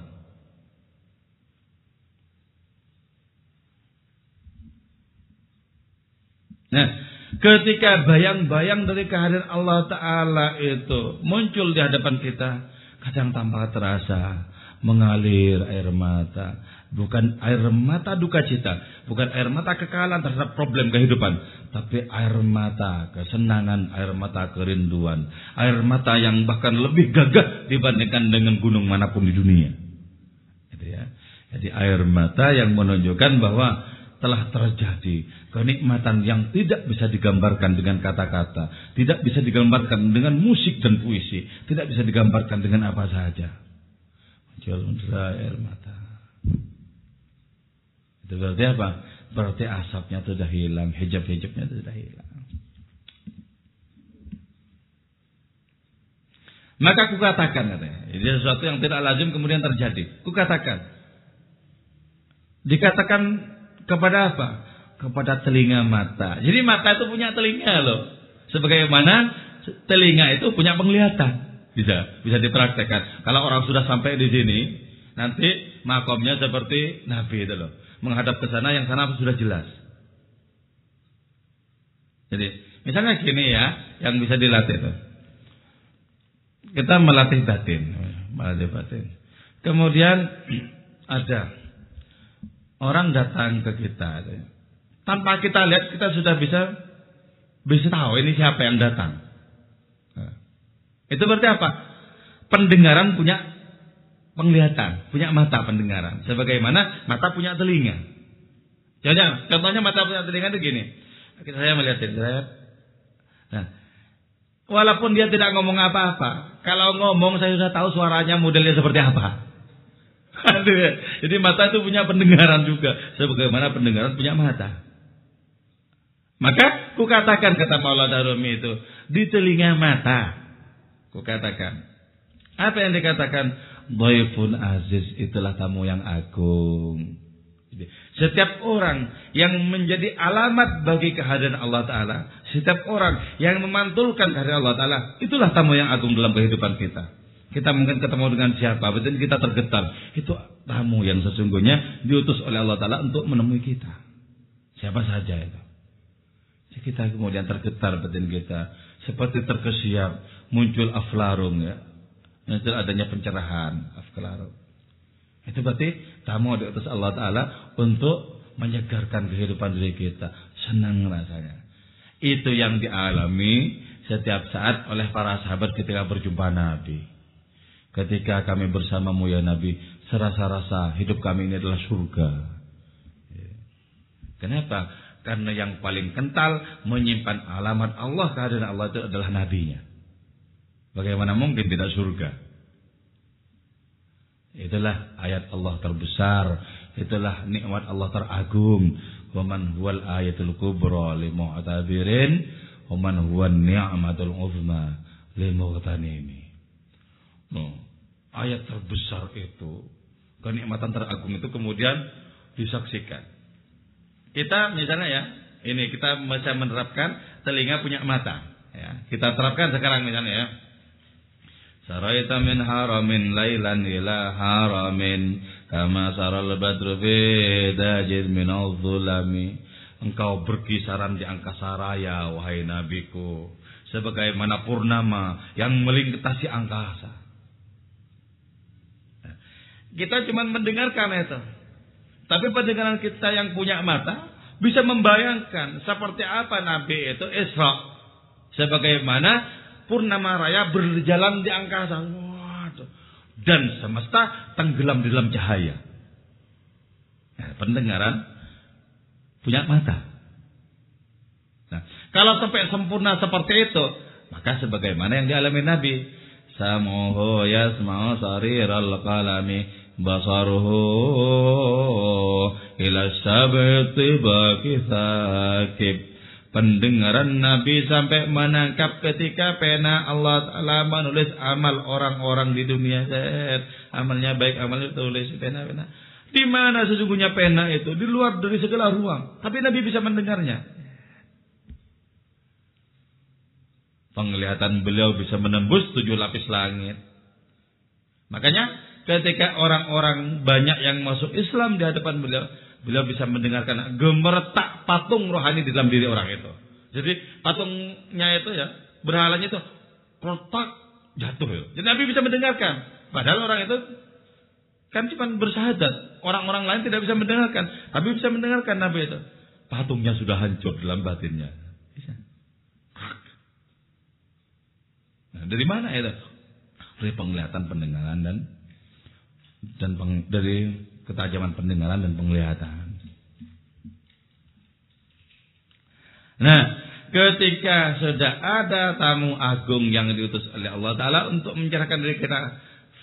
Nah, ketika bayang-bayang dari kehadiran Allah Ta'ala itu muncul di hadapan kita, kadang tanpa terasa mengalir air mata. Bukan air mata duka cita, bukan air mata kekalahan terhadap problem kehidupan, tapi air mata kesenangan, air mata kerinduan, air mata yang bahkan lebih gagah dibandingkan dengan gunung mana pun di dunia. Gitu ya. Jadi air mata yang menunjukkan bahwa telah terjadi kenikmatan yang tidak bisa digambarkan dengan kata-kata, tidak bisa digambarkan dengan musik dan puisi, tidak bisa digambarkan dengan apa saja. Muncul air mata. Itu berarti apa? Berarti asapnya sudah hilang, hijab-hijabnya sudah hilang. Maka aku katakan katanya, ini sesuatu yang tidak lazim kemudian terjadi. Kukatakan, dikatakan kepada apa? Kepada telinga mata. Jadi mata itu punya telinga loh. Sebagaimana telinga itu punya penglihatan. Bisa, bisa dipraktekkan. Kalau orang sudah sampai di sini, nanti makomnya seperti Nabi itu loh. Menghadap ke sana yang sana sudah jelas. Jadi, misalnya gini ya, yang bisa dilatih tuh. Kita melatih batin, melatih batin. Kemudian ada Orang datang ke kita. Tanpa kita lihat kita sudah bisa bisa tahu ini siapa yang datang. Nah, itu berarti apa? Pendengaran punya penglihatan, punya mata pendengaran. Sebagaimana mata punya telinga. Contohnya, contohnya mata punya telinga itu gini. Saya melihat saya. Nah, walaupun dia tidak ngomong apa-apa, kalau ngomong saya sudah tahu suaranya modelnya seperti apa. Jadi mata itu punya pendengaran juga, sebagaimana pendengaran punya mata. Maka kukatakan kata Maulana Rumi itu di telinga mata. Kukatakan. Apa yang dikatakan? Dhaifun aziz itulah tamu yang agung. Setiap orang yang menjadi alamat bagi kehadiran Allah Ta'ala. Setiap orang yang memantulkan kehadiran Allah Ta'ala. Itulah tamu yang agung dalam kehidupan kita. Kita mungkin ketemu dengan siapa. Betul kita tergetar. Itu tamu yang sesungguhnya diutus oleh Allah Ta'ala untuk menemui kita. Siapa saja itu. Kita kemudian tergetar batin kita. Seperti terkesiap. Muncul aflarung ya. Muncul adanya pencerahan. Aflarung. Itu berarti tamu di atas Allah Ta'ala untuk menyegarkan kehidupan diri kita. Senang rasanya. Itu yang dialami setiap saat oleh para sahabat ketika berjumpa Nabi. Ketika kami bersamamu ya Nabi, serasa-rasa hidup kami ini adalah surga. Kenapa? Karena yang paling kental menyimpan alamat Allah kehadiran Allah itu adalah nabinya. Bagaimana mungkin tidak surga? Itulah ayat Allah terbesar, itulah nikmat Allah teragung. Waman huwal ayatul kubra li mu'tabirin, waman huwa ni'matul uzma li mughtanimi. No, ayat terbesar itu, kenikmatan teragung itu kemudian disaksikan. Kita misalnya ya, ini kita bisa menerapkan telinga punya mata. Ya, kita terapkan sekarang misalnya ya. Saraita min haramin lailan ila haramin kama saral badru fi dajid min zulami. Engkau berkisaran di angkasa raya wahai nabiku sebagaimana purnama yang melintasi angkasa. Kita cuma mendengarkan itu. Tapi pendengaran kita yang punya mata bisa membayangkan seperti apa Nabi itu Isra. Sebagaimana purnama raya berjalan di angkasa. Waduh. Dan semesta tenggelam di dalam cahaya. Nah, pendengaran punya mata. Nah, kalau sampai sempurna seperti itu, maka sebagaimana yang dialami Nabi, samuhu yasma'u sariral qalami basaruhu ila sabti baki pendengaran Nabi sampai menangkap ketika pena Allah Ta'ala menulis amal orang-orang di dunia. Amalnya baik amalnya tulis pena-pena. Di mana sesungguhnya pena itu? Di luar dari segala ruang. Tapi Nabi bisa mendengarnya. Penglihatan beliau bisa menembus tujuh lapis langit. Makanya ketika orang-orang banyak yang masuk Islam di hadapan beliau, beliau bisa mendengarkan gemeretak patung rohani di dalam diri orang itu. Jadi patungnya itu ya, berhalanya itu retak jatuh ya. Jadi Nabi bisa mendengarkan. Padahal orang itu kan cuma bersahadat. Orang-orang lain tidak bisa mendengarkan. Tapi bisa mendengarkan Nabi itu. Patungnya sudah hancur dalam batinnya. Nah, dari mana itu? Dari penglihatan, pendengaran dan dan peng, dari ketajaman pendengaran dan penglihatan. Nah, ketika sudah ada tamu agung yang diutus oleh Allah Ta'ala untuk mencerahkan diri kita,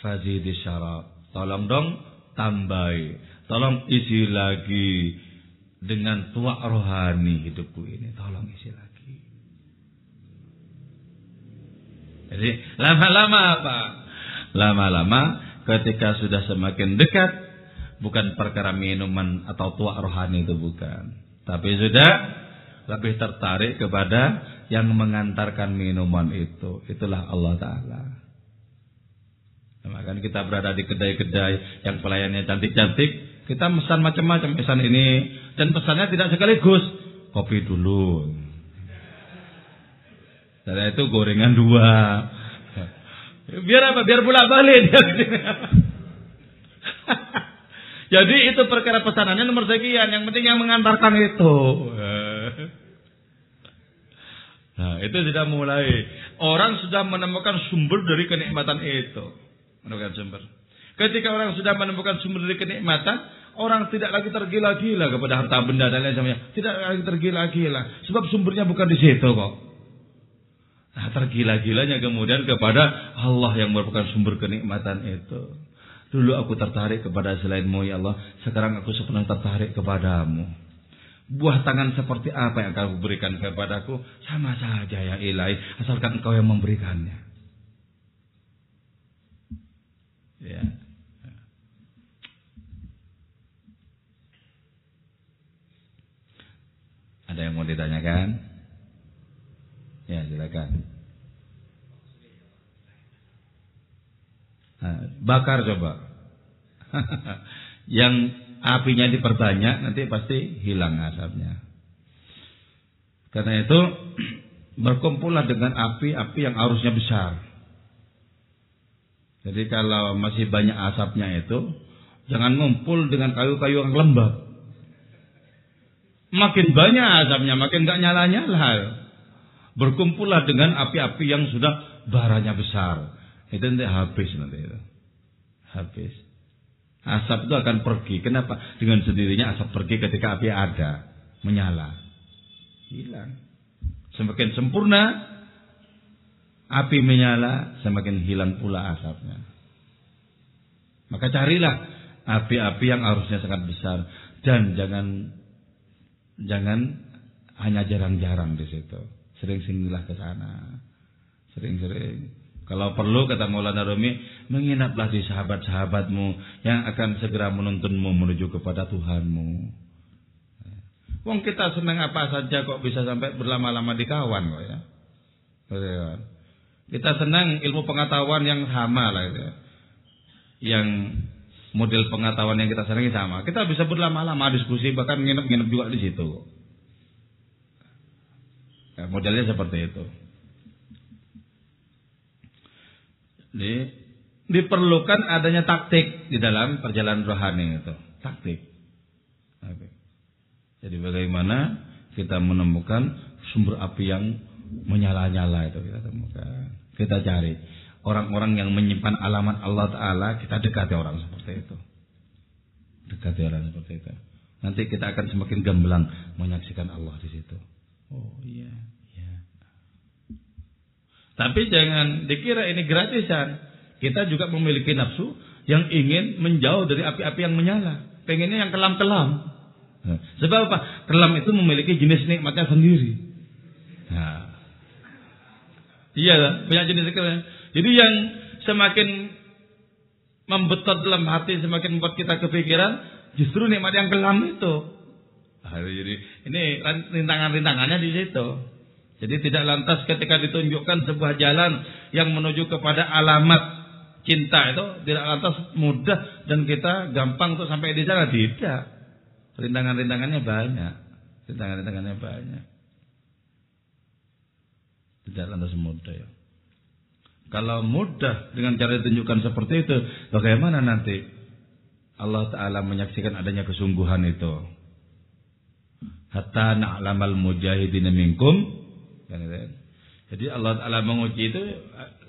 fazidi syarab. Tolong dong tambahi. Tolong isi lagi dengan tua rohani hidupku ini. Tolong isi lagi. Jadi lama-lama apa? Lama-lama ketika sudah semakin dekat bukan perkara minuman atau tua rohani itu bukan. Tapi sudah lebih tertarik kepada yang mengantarkan minuman itu. Itulah Allah taala. Maka kita berada di kedai-kedai yang pelayannya cantik-cantik kita pesan macam-macam pesan ini dan pesannya tidak sekaligus kopi dulu. Setelah itu gorengan dua Biar apa? Biar bolak balik Jadi itu perkara pesanannya nomor sekian. Yang penting yang mengantarkan itu. Nah, itu sudah mulai. Orang sudah menemukan sumber dari kenikmatan itu. Menemukan sumber. Ketika orang sudah menemukan sumber dari kenikmatan, orang tidak lagi tergila-gila kepada harta benda dan lain sebagainya. Tidak lagi tergila-gila. Sebab sumbernya bukan di situ kok. Nah, tergila-gilanya kemudian kepada Allah yang merupakan sumber kenikmatan itu. Dulu aku tertarik kepada selainmu ya Allah. Sekarang aku sepenuhnya tertarik kepadamu. Buah tangan seperti apa yang kau berikan kepadaku sama saja ya ilahi asalkan engkau yang memberikannya. Ya. Ada yang mau ditanyakan? Ya silakan. Nah, bakar coba. yang apinya diperbanyak nanti pasti hilang asapnya. Karena itu berkumpullah dengan api-api yang arusnya besar. Jadi kalau masih banyak asapnya itu jangan ngumpul dengan kayu-kayu yang lembab. Makin banyak asapnya, makin gak nyala-nyala. Berkumpullah dengan api-api yang sudah baranya besar. Itu nanti habis nanti itu. Habis. Asap itu akan pergi. Kenapa? Dengan sendirinya asap pergi ketika api ada. Menyala. Hilang. Semakin sempurna api menyala, semakin hilang pula asapnya. Maka carilah api-api yang harusnya sangat besar dan jangan jangan hanya jarang-jarang di situ. Sering-seringlah ke sana. Sering-sering. Kalau perlu kata Maulana Rumi, menginaplah di sahabat-sahabatmu yang akan segera menuntunmu menuju kepada Tuhanmu. Wong kita senang apa saja kok bisa sampai berlama-lama di kawan kok ya. Kita senang ilmu pengetahuan yang sama lah ya. Yang model pengetahuan yang kita senangi sama. Kita bisa berlama-lama diskusi bahkan nginep-nginep juga di situ. Ya, modelnya seperti itu. Ini diperlukan adanya taktik di dalam perjalanan rohani itu. Taktik. Jadi bagaimana kita menemukan sumber api yang menyala-nyala itu kita temukan. Kita cari orang-orang yang menyimpan alamat Allah Taala, kita dekati orang seperti itu. Dekati orang seperti itu. Nanti kita akan semakin gamblang menyaksikan Allah di situ. Oh iya. Tapi jangan dikira ini gratisan. Kita juga memiliki nafsu yang ingin menjauh dari api-api yang menyala. Pengennya yang kelam-kelam. Nah, sebab apa? Kelam itu memiliki jenis nikmatnya sendiri. Nah. Iya, banyak jenis kelam. Jadi yang semakin membetot dalam hati, semakin membuat kita kepikiran, justru nikmat yang kelam itu. Nah, jadi ini rintangan-rintangannya di situ. Jadi tidak lantas ketika ditunjukkan sebuah jalan yang menuju kepada alamat cinta itu tidak lantas mudah dan kita gampang untuk sampai di sana tidak. Rintangan-rintangannya banyak. Rintangan-rintangannya banyak. Tidak lantas mudah ya. Kalau mudah dengan cara ditunjukkan seperti itu, bagaimana nanti Allah Ta'ala menyaksikan adanya kesungguhan itu? Hatta na'lamal mujahidin minkum Jadi Allah Ta'ala menguji itu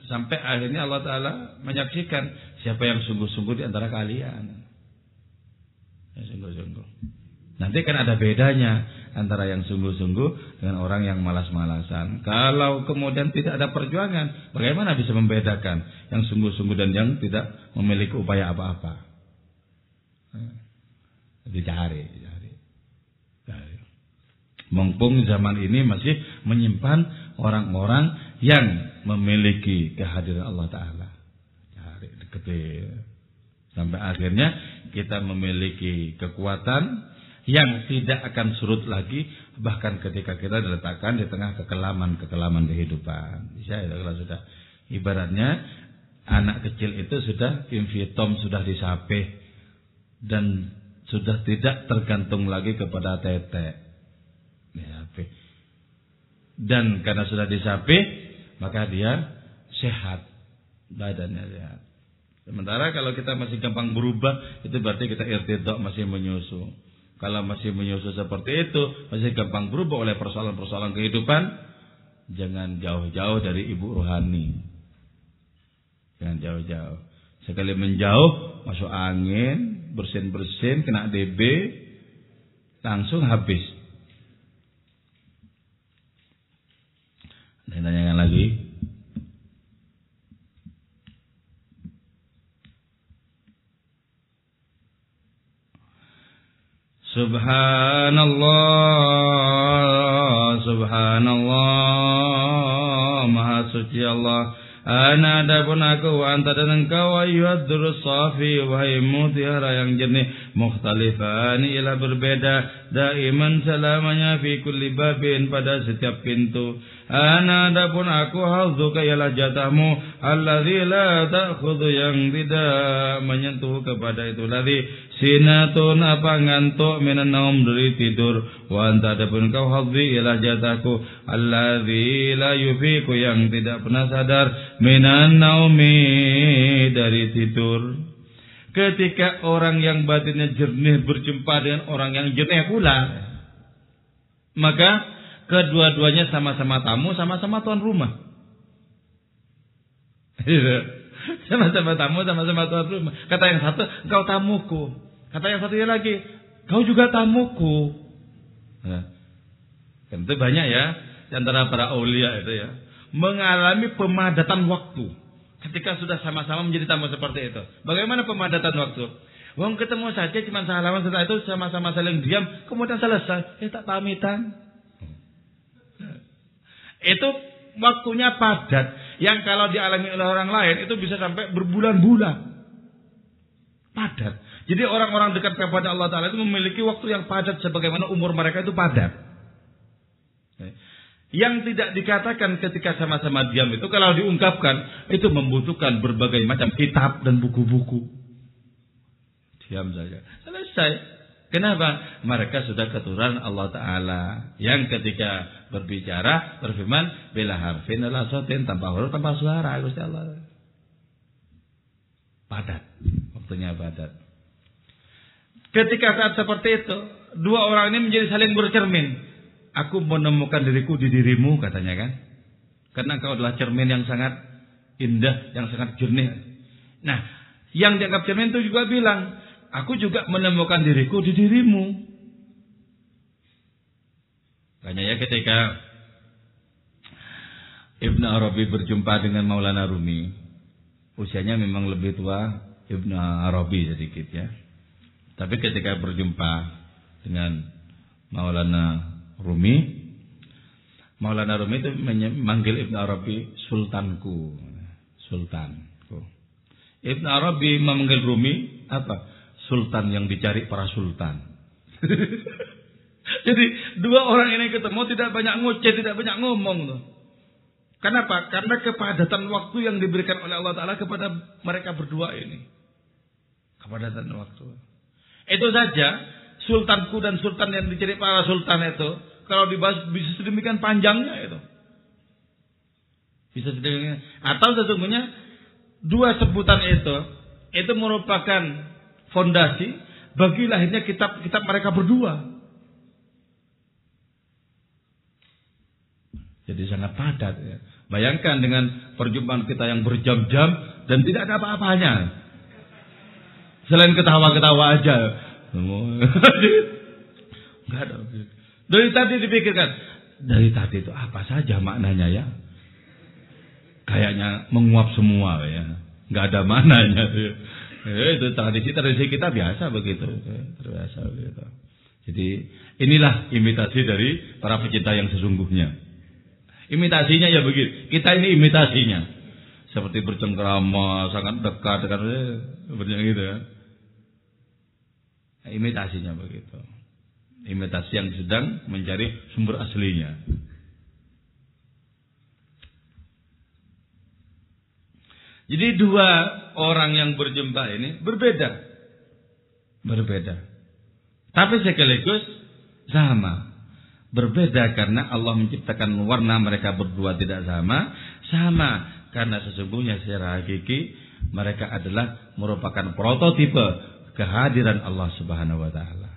sampai akhirnya Allah Ta'ala menyaksikan siapa yang sungguh-sungguh di antara kalian. Ya, sungguh-sungguh. Nanti kan ada bedanya antara yang sungguh-sungguh dengan orang yang malas-malasan. Kalau kemudian tidak ada perjuangan, bagaimana bisa membedakan yang sungguh-sungguh dan yang tidak memiliki upaya apa-apa? Dicari, cari, cari. Mumpung zaman ini masih menyimpan orang-orang yang memiliki kehadiran Allah Ta'ala. Cari. Sampai akhirnya kita memiliki kekuatan yang tidak akan surut lagi bahkan ketika kita diletakkan di tengah kekelaman-kekelaman kehidupan. Bisa ya kalau sudah ibaratnya anak kecil itu sudah invitom sudah disapih dan sudah tidak tergantung lagi kepada tetek disapi. Dan karena sudah disapi, maka dia sehat. Badannya sehat. Sementara kalau kita masih gampang berubah, itu berarti kita irtidok masih menyusu. Kalau masih menyusu seperti itu, masih gampang berubah oleh persoalan-persoalan kehidupan, jangan jauh-jauh dari ibu rohani. Jangan jauh-jauh. Sekali menjauh, masuk angin, bersin-bersin, kena DB, langsung habis. Dan tanyakan lagi. Subhanallah Subhanallah Maha suci Allah Ana adapun aku wa anta dan engkau ayyuhad safi wahai mutiara yang jernih. Mukhtalifani ialah berbeda daiman selamanya fi kulli babin pada setiap pintu. Ana adapun aku hazuka ialah jatahmu. Alladzi la ta'khudhu yang tidak menyentuh kepada itu. Ladzi sinatun apa ngantuk minan naum dari tidur wa anta adapun kau hadzi ialah jatahku alladzi la yufiku yang tidak pernah sadar minan naumi dari tidur ketika orang yang batinnya jernih berjumpa dengan orang yang jernih pula maka Kedua-duanya sama-sama tamu, sama-sama tuan rumah. Sama-sama tamu, sama-sama tuan rumah. Kata yang satu, engkau tamuku. Kata yang satunya lagi, kau juga tamuku. Nah, tentu banyak ya, di antara para aulia itu ya, mengalami pemadatan waktu. Ketika sudah sama-sama menjadi tamu seperti itu. Bagaimana pemadatan waktu? Wong ketemu saja cuma salaman setelah itu sama-sama saling diam, kemudian selesai. Eh tak pamitan. Itu waktunya padat. Yang kalau dialami oleh orang lain itu bisa sampai berbulan-bulan. Padat. Jadi orang-orang dekat kepada Allah Ta'ala itu memiliki waktu yang padat sebagaimana umur mereka itu padat. Yang tidak dikatakan ketika sama-sama diam itu kalau diungkapkan itu membutuhkan berbagai macam kitab dan buku-buku. Diam saja. Selesai. Kenapa? Mereka sudah keturunan Allah Ta'ala. Yang ketika berbicara berfirman bila harfin adalah sotin tanpa huruf tanpa suara Gusti Allah padat waktunya padat ketika saat seperti itu dua orang ini menjadi saling bercermin. Aku menemukan diriku di dirimu katanya kan. Karena kau adalah cermin yang sangat indah yang sangat jernih. Nah yang dianggap cermin itu juga bilang aku juga menemukan diriku di dirimu. Makanya ya ketika Ibnu Arabi berjumpa dengan Maulana Rumi, usianya memang lebih tua Ibnu Arabi sedikit ya. Tapi ketika berjumpa dengan Maulana Rumi, Maulana Rumi itu memanggil Ibnu Arabi sultanku, sultanku. Ibnu Arabi memanggil Rumi apa? Sultan yang dicari para sultan. Jadi dua orang ini ketemu tidak banyak ngoceh, tidak banyak ngomong tuh. Kenapa? Karena kepadatan waktu yang diberikan oleh Allah Ta'ala kepada mereka berdua ini. Kepadatan waktu. Itu saja, sultanku dan sultan yang dicari para sultan itu, kalau dibahas bisa sedemikian panjangnya itu. Bisa sedemikian. Atau sesungguhnya, dua sebutan itu, itu merupakan fondasi bagi lahirnya kitab-kitab mereka berdua. Jadi sangat padat. Ya. Bayangkan dengan perjumpaan kita yang berjam-jam dan tidak ada apa-apanya. Selain ketawa-ketawa aja. Enggak ada. Dari tadi dipikirkan. Dari tadi itu apa saja maknanya ya. Kayaknya menguap semua ya. Enggak ada maknanya. Ya, itu tradisi-tradisi kita biasa begitu. Biasa begitu. Jadi inilah imitasi dari para pecinta yang sesungguhnya. Imitasinya ya begitu. Kita ini imitasinya. Seperti bercengkrama, sangat dekat dekat seperti gitu ya. Nah, imitasinya begitu. Imitasi yang sedang mencari sumber aslinya. Jadi dua orang yang berjumpa ini berbeda. Berbeda. Tapi sekaligus sama. Berbeda karena Allah menciptakan warna mereka berdua tidak sama. Sama karena sesungguhnya secara hakiki mereka adalah merupakan prototipe kehadiran Allah Subhanahu wa taala.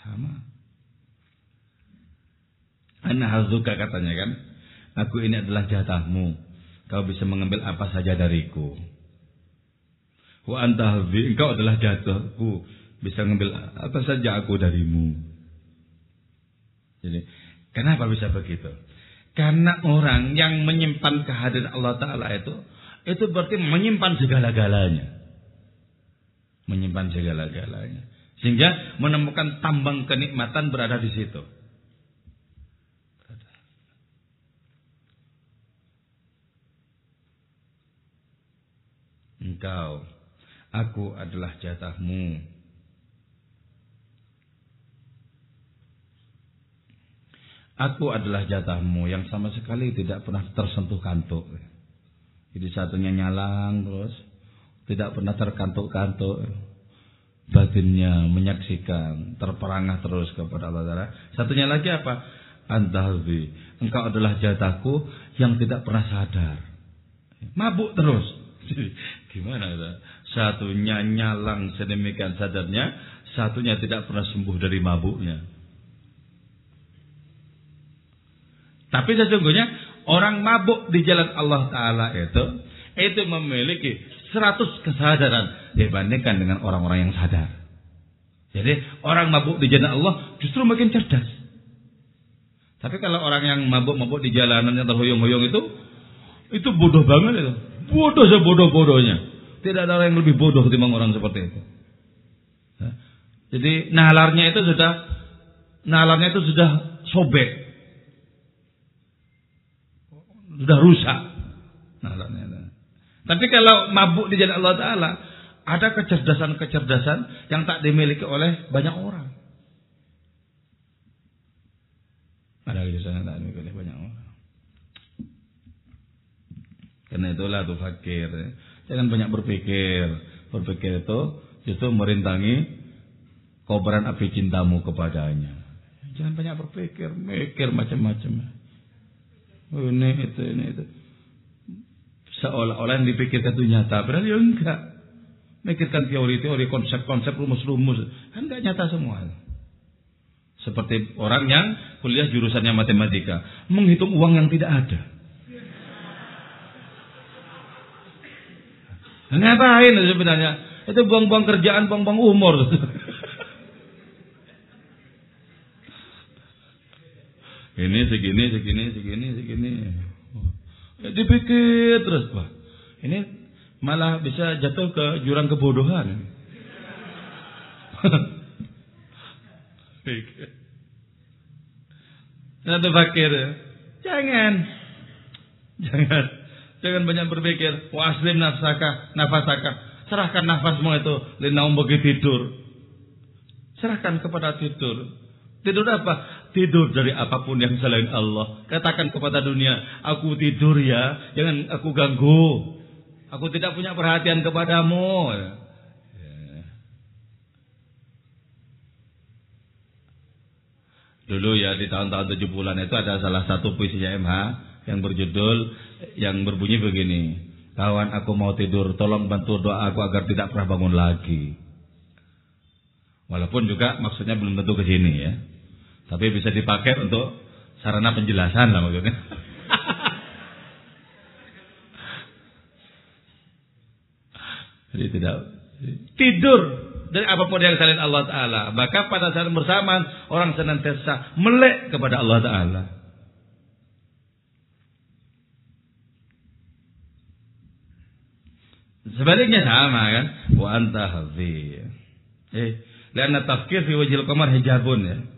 Sama. Anna hazuka katanya kan. Aku ini adalah jatahmu. Kau bisa mengambil apa saja dariku. Wa anta engkau adalah jatahku. Bisa mengambil apa saja aku darimu. Jadi, kenapa bisa begitu? Karena orang yang menyimpan kehadiran Allah Ta'ala itu, itu berarti menyimpan segala-galanya. Menyimpan segala-galanya. Sehingga menemukan tambang kenikmatan berada di situ. Engkau, aku adalah jatahmu. Aku adalah jatahmu yang sama sekali tidak pernah tersentuh kantuk. Jadi satunya nyalang terus, tidak pernah terkantuk-kantuk. Batinnya menyaksikan, terperangah terus kepada Allah Taala. Satunya lagi apa? Antahbi. Engkau adalah jatahku yang tidak pernah sadar. Mabuk terus. Gimana itu? Satunya nyalang sedemikian sadarnya, satunya tidak pernah sembuh dari mabuknya. Tapi sesungguhnya orang mabuk di jalan Allah Ta'ala itu, itu memiliki seratus kesadaran dibandingkan dengan orang-orang yang sadar. Jadi orang mabuk di jalan Allah justru makin cerdas. Tapi kalau orang yang mabuk-mabuk di jalanan yang terhuyung-huyung itu, itu bodoh banget itu. Bodoh sebodoh-bodohnya. Tidak ada orang yang lebih bodoh ketimbang orang seperti itu. Ya. Jadi nalarnya itu sudah nalarnya itu sudah sobek. Sudah rusak nalarnya. Tapi kalau mabuk di jalan Allah Ta'ala, ada kecerdasan-kecerdasan yang tak dimiliki oleh banyak orang. Ada kecerdasan yang tak dimiliki oleh banyak orang. Karena itulah tuh fakir. Jangan banyak berpikir. Berpikir itu justru merintangi kobaran api cintamu kepadanya. Jangan banyak berpikir, mikir macam-macam. Oh, ini itu ini itu. Seolah-olah yang dipikirkan itu nyata, padahal ya enggak. Mikirkan teori-teori, konsep-konsep, rumus-rumus, kan enggak nyata semua. Seperti orang yang kuliah jurusannya matematika, menghitung uang yang tidak ada. Ngapain sebenarnya? Itu buang-buang kerjaan, buang-buang umur. Ini segini, segini, segini, segini. Ya, dipikir terus, Pak. Ini malah bisa jatuh ke jurang kebodohan. Nah, fakir. Jangan. Jangan. Jangan banyak berpikir. Waslim nafsaka, nafasaka. Serahkan nafasmu itu. Linaum bagi tidur. Serahkan kepada tidur. Tidur apa? Tidur dari apa pun yang selain Allah. Katakan kepada dunia, aku tidur ya, jangan aku ganggu. Aku tidak punya perhatian kepadamu. Ya. Dulu ya di tahun-tahun 70-an itu ada salah satu puisinya MH yang berjudul yang berbunyi begini. Kawan aku mau tidur, tolong bantu doa aku agar tidak pernah bangun lagi. Walaupun juga maksudnya belum tentu ke sini ya. Tapi bisa dipakai untuk sarana penjelasan lah maksudnya. Jadi tidak tidur dari apa pun yang selain Allah Ta'ala. Maka pada saat bersamaan orang senantiasa melek kepada Allah Ta'ala. Sebaliknya sama kan? Wa anta. Eh, karena tafkir fi wajhil qamar hijabun ya.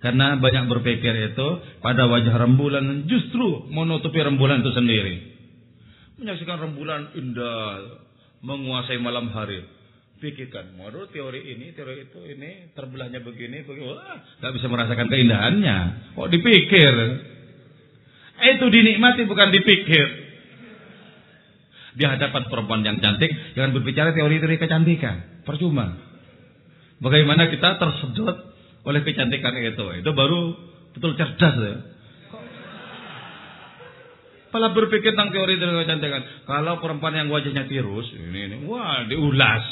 Karena banyak berpikir itu pada wajah rembulan justru menutupi rembulan itu sendiri. Menyaksikan rembulan indah, menguasai malam hari. Pikirkan, waduh teori ini, teori itu, ini terbelahnya begini, begini. Wah, gak bisa merasakan keindahannya. Kok dipikir? Itu dinikmati bukan dipikir di hadapan perempuan yang cantik, jangan berbicara teori-teori kecantikan. Percuma. Bagaimana kita tersedot oleh kecantikan itu? Itu baru betul cerdas ya. Malah berpikir tentang teori teori kecantikan. Kalau perempuan yang wajahnya tirus, ini, ini wah diulas.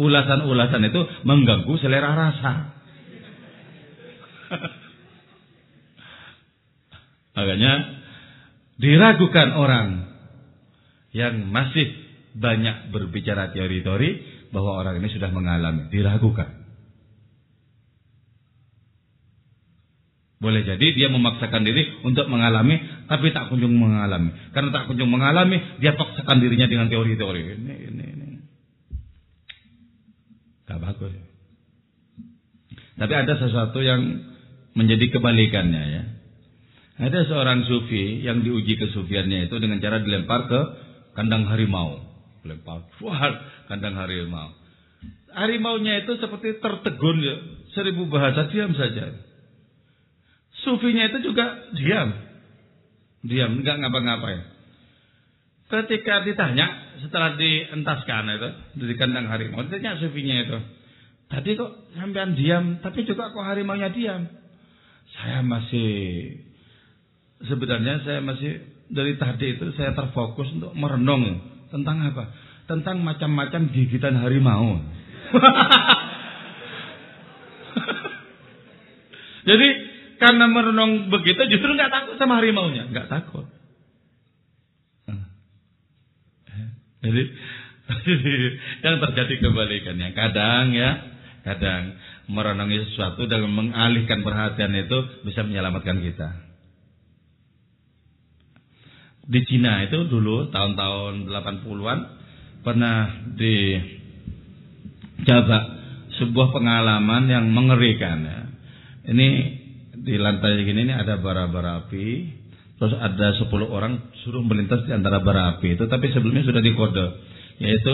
Ulasan-ulasan itu mengganggu selera rasa. Makanya diragukan orang yang masih banyak berbicara teori-teori bahwa orang ini sudah mengalami, diragukan. Boleh jadi dia memaksakan diri untuk mengalami, tapi tak kunjung mengalami. Karena tak kunjung mengalami, dia paksakan dirinya dengan teori-teori. Ini, ini, ini. Gak bagus. Tapi ada sesuatu yang menjadi kebalikannya ya. Ada seorang sufi yang diuji kesufiannya itu dengan cara dilempar ke kandang harimau. Lempar, wah, kandang harimau. Harimaunya itu seperti tertegun ya, seribu bahasa diam saja. Sufinya itu juga diam. Diam, enggak ngapa-ngapain. Ketika ditanya setelah dientaskan itu dari kandang harimau, ditanya sufinya itu, tadi kok sampean diam, tapi juga kok harimaunya diam. Saya masih sebenarnya saya masih dari tadi itu saya terfokus untuk merenung tentang apa? Tentang macam-macam gigitan harimau. Jadi karena merenung begitu justru nggak takut sama harimaunya, nggak takut. Jadi yang terjadi kebalikannya. Kadang ya, kadang merenungi sesuatu dan mengalihkan perhatian itu bisa menyelamatkan kita. Di Cina itu dulu tahun-tahun 80-an pernah dicoba sebuah pengalaman yang mengerikan ya. Ini di lantai gini ini ada bara-bara api. Terus ada 10 orang suruh melintas di antara bara api itu. Tapi sebelumnya sudah dikode. Yaitu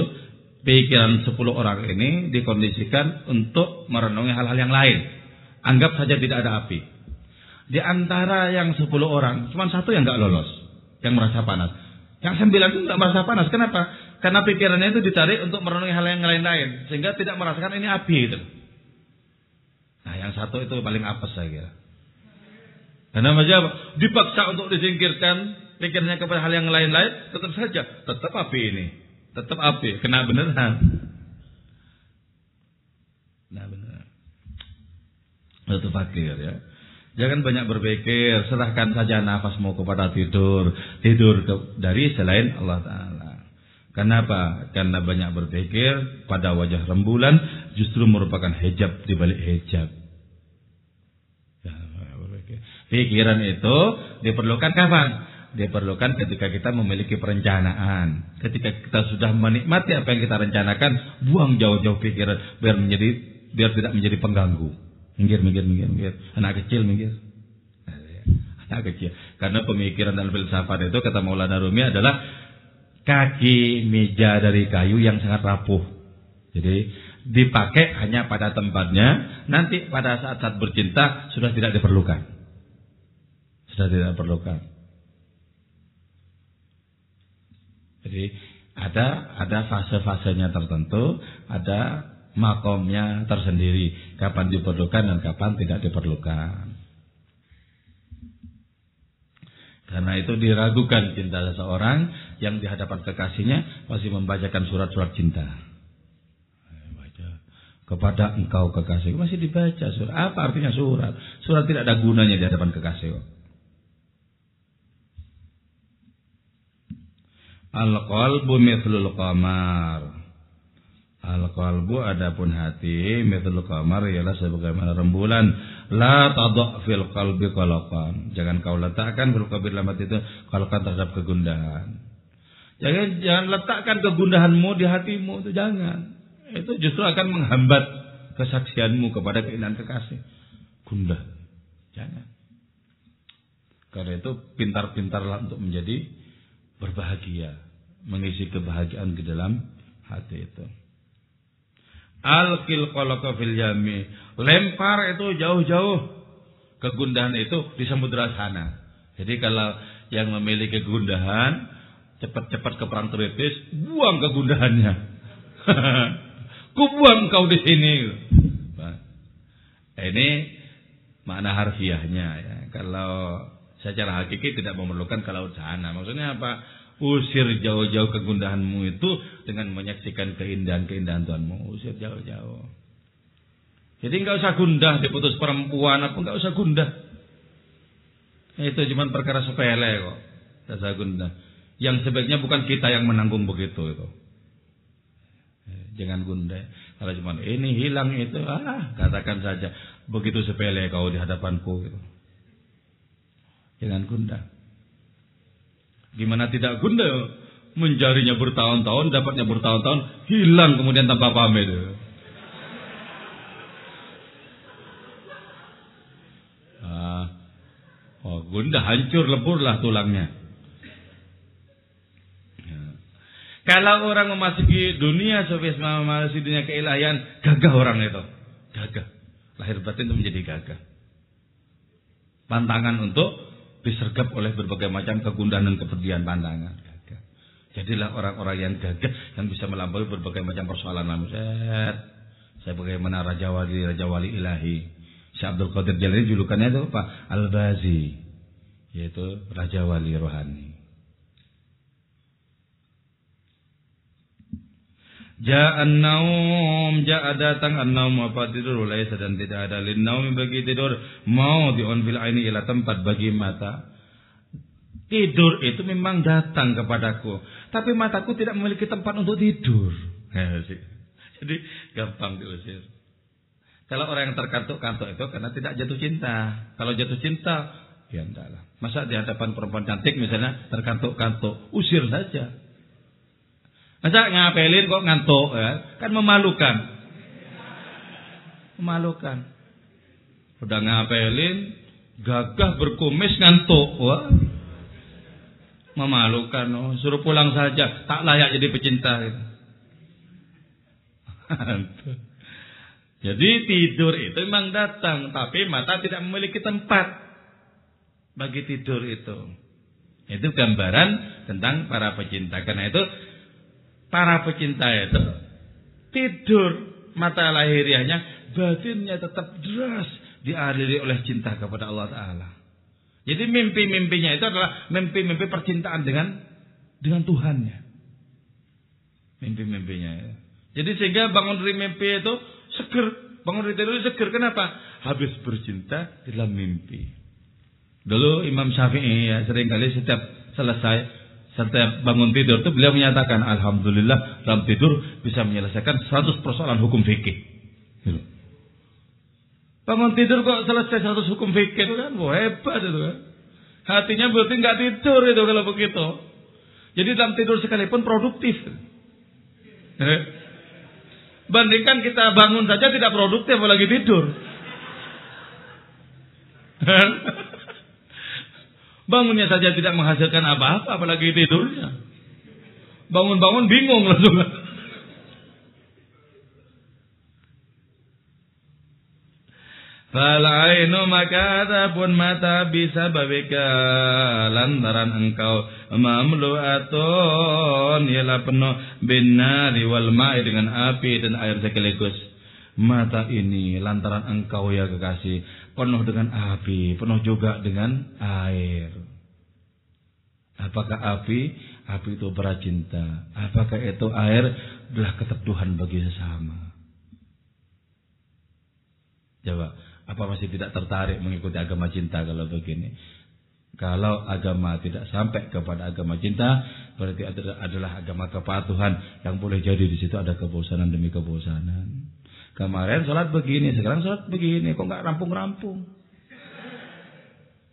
pikiran 10 orang ini dikondisikan untuk merenungi hal-hal yang lain. Anggap saja tidak ada api. Di antara yang 10 orang, cuma satu yang nggak lolos. Yang merasa panas. Yang sembilan itu nggak merasa panas. Kenapa? Karena pikirannya itu ditarik untuk merenungi hal yang lain-lain. Sehingga tidak merasakan ini api itu. Nah yang satu itu paling apes saya kira. Karena macam dipaksa untuk disingkirkan pikirnya kepada hal yang lain-lain, tetap saja tetap api ini, tetap api, kena beneran. Nah benar. Itu fakir ya. Jangan banyak berpikir, serahkan saja nafasmu kepada tidur, tidur dari selain Allah Taala. Kenapa? Karena banyak berpikir pada wajah rembulan justru merupakan hijab di balik hijab. Pikiran itu diperlukan kapan? Diperlukan ketika kita memiliki perencanaan. Ketika kita sudah menikmati apa yang kita rencanakan, buang jauh-jauh pikiran biar menjadi biar tidak menjadi pengganggu. Minggir, minggir, minggir, minggir. Anak kecil minggir. Anak kecil. Karena pemikiran dan filsafat itu kata Maulana Rumi adalah kaki meja dari kayu yang sangat rapuh. Jadi dipakai hanya pada tempatnya, nanti pada saat-saat bercinta sudah tidak diperlukan sudah tidak perlukan. Jadi ada ada fase-fasenya tertentu, ada makomnya tersendiri, kapan diperlukan dan kapan tidak diperlukan. Karena itu diragukan cinta seseorang yang di hadapan kekasihnya masih membacakan surat-surat cinta. Kepada engkau kekasih masih dibaca surat. Apa artinya surat? Surat tidak ada gunanya di hadapan kekasih. Al-qalbu mithlul qamar. Al-qalbu adapun hati mithlul qamar ialah sebagaimana rembulan. La tadha fil qalbi qalaqan. Jangan kau letakkan fil hati itu qalaqan terhadap kegundahan. Jangan jangan letakkan kegundahanmu di hatimu itu jangan. Itu justru akan menghambat kesaksianmu kepada keindahan kekasih. Gundah. Jangan. Karena itu pintar-pintarlah untuk menjadi berbahagia mengisi kebahagiaan ke dalam hati itu. Al-qil fil yami. Lempar itu jauh-jauh. Kegundahan itu di samudra sana. Jadi kalau yang memiliki kegundahan, cepat-cepat ke perang kritis, buang kegundahannya. Kubuang kau di sini. Nah, ini makna harfiahnya ya. Kalau secara hakiki tidak memerlukan kalau sana. Maksudnya apa? Usir jauh-jauh kegundahanmu itu dengan menyaksikan keindahan-keindahan Tuhanmu. Usir jauh-jauh. Jadi nggak usah gundah diputus perempuan apa nggak usah gundah. Itu cuma perkara sepele kok. rasa gundah. Yang sebaiknya bukan kita yang menanggung begitu itu. Jangan gundah. Kalau cuma ini hilang itu, ah katakan saja begitu sepele kau di hadapanku gitu. Jangan gundah. Gimana tidak gundah? Mencarinya bertahun-tahun, dapatnya bertahun-tahun, hilang kemudian tanpa pamit. Ah, oh, gundah hancur leburlah tulangnya. Ya. Kalau orang memasuki dunia sofis memasuki dunia keilahian, gagah orang itu. Gagah. Lahir batin itu menjadi gagah. Pantangan untuk disergap oleh berbagai macam kegundahan dan kepedihan pandangan. Jadilah orang-orang yang gagah yang bisa melampaui berbagai macam persoalan lamuset. Saya bagaimana Raja Wali, Raja Wali Ilahi. Syekh Abdul Qadir Jalani julukannya itu apa? Al-Bazi. Yaitu Raja Wali Rohani. Ja'an naum, ja'a datang an-naum apa tidur laisa dan tidak ada lin naum bagi tidur mau on bil aini ila tempat bagi mata. Tidur itu memang datang kepadaku, tapi mataku tidak memiliki tempat untuk tidur. Jadi gampang diusir. Kalau orang yang terkantuk-kantuk itu karena tidak jatuh cinta. Kalau jatuh cinta, ya enggak Masa di hadapan perempuan cantik misalnya terkantuk-kantuk, usir saja. Masa ngapelin kok ngantuk ya? Kan memalukan. Memalukan. Udah ngapelin, gagah berkumis ngantuk. Wah. Memalukan. Oh, suruh pulang saja. Tak layak jadi pecinta. jadi tidur itu memang datang. Tapi mata tidak memiliki tempat. Bagi tidur itu. Itu gambaran tentang para pecinta. Karena itu para pecinta itu tidur mata lahiriahnya batinnya tetap deras dialiri oleh cinta kepada Allah Taala. Jadi mimpi-mimpinya itu adalah mimpi-mimpi percintaan dengan dengan Tuhannya. Mimpi-mimpinya. Ya. Jadi sehingga bangun dari mimpi itu seger, bangun dari tidur seger. Kenapa? Habis bercinta dalam mimpi. Dulu Imam Syafi'i ya sering kali setiap selesai setiap bangun tidur itu beliau menyatakan Alhamdulillah dalam tidur bisa menyelesaikan 100 persoalan hukum fikih. Gitu. Bangun tidur kok selesai 100 hukum fikih kan Wah, hebat itu kan. Hatinya berarti nggak tidur itu kalau begitu. Jadi dalam tidur sekalipun produktif. Bandingkan kita bangun saja tidak produktif apalagi tidur. Bangunnya saja tidak menghasilkan apa-apa, apalagi tidurnya. Bangun-bangun bingung langsung. Falainu maka adapun mata bisa babika lantaran engkau mamluatun ialah penuh binari wal ma'i dengan api dan air sekaligus. Mata ini lantaran engkau ya kekasih penuh dengan api, penuh juga dengan air. Apakah api? Api itu cinta. Apakah itu air? Adalah keteduhan bagi sesama. Coba, apa masih tidak tertarik mengikuti agama cinta kalau begini? Kalau agama tidak sampai kepada agama cinta, berarti adalah agama kepatuhan yang boleh jadi di situ ada kebosanan demi kebosanan. Kemarin sholat begini, sekarang sholat begini. Kok nggak rampung-rampung?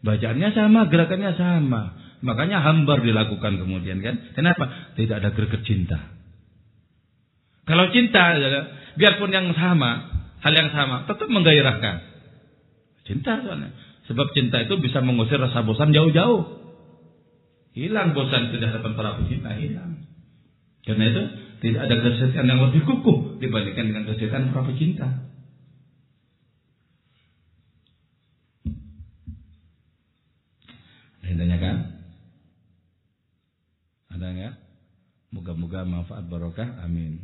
Bacaannya sama, gerakannya sama. Makanya hambar dilakukan kemudian kan. Kenapa? Tidak ada greget cinta. Kalau cinta, ya, biarpun yang sama, hal yang sama, tetap menggairahkan. Cinta soalnya. Sebab cinta itu bisa mengusir rasa bosan jauh-jauh. Hilang bosan tidak dapat para pecinta, hilang. Karena itu tidak ada kesetiaan yang lebih kukuh dibandingkan dengan kesetiaan para pecinta. Ada yang tanyakan? Ada enggak? Moga-moga manfaat barokah. Amin.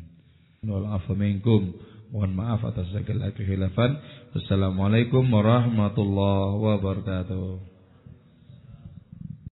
Mohon maaf atas segala kehilafan. Wassalamualaikum warahmatullahi wabarakatuh.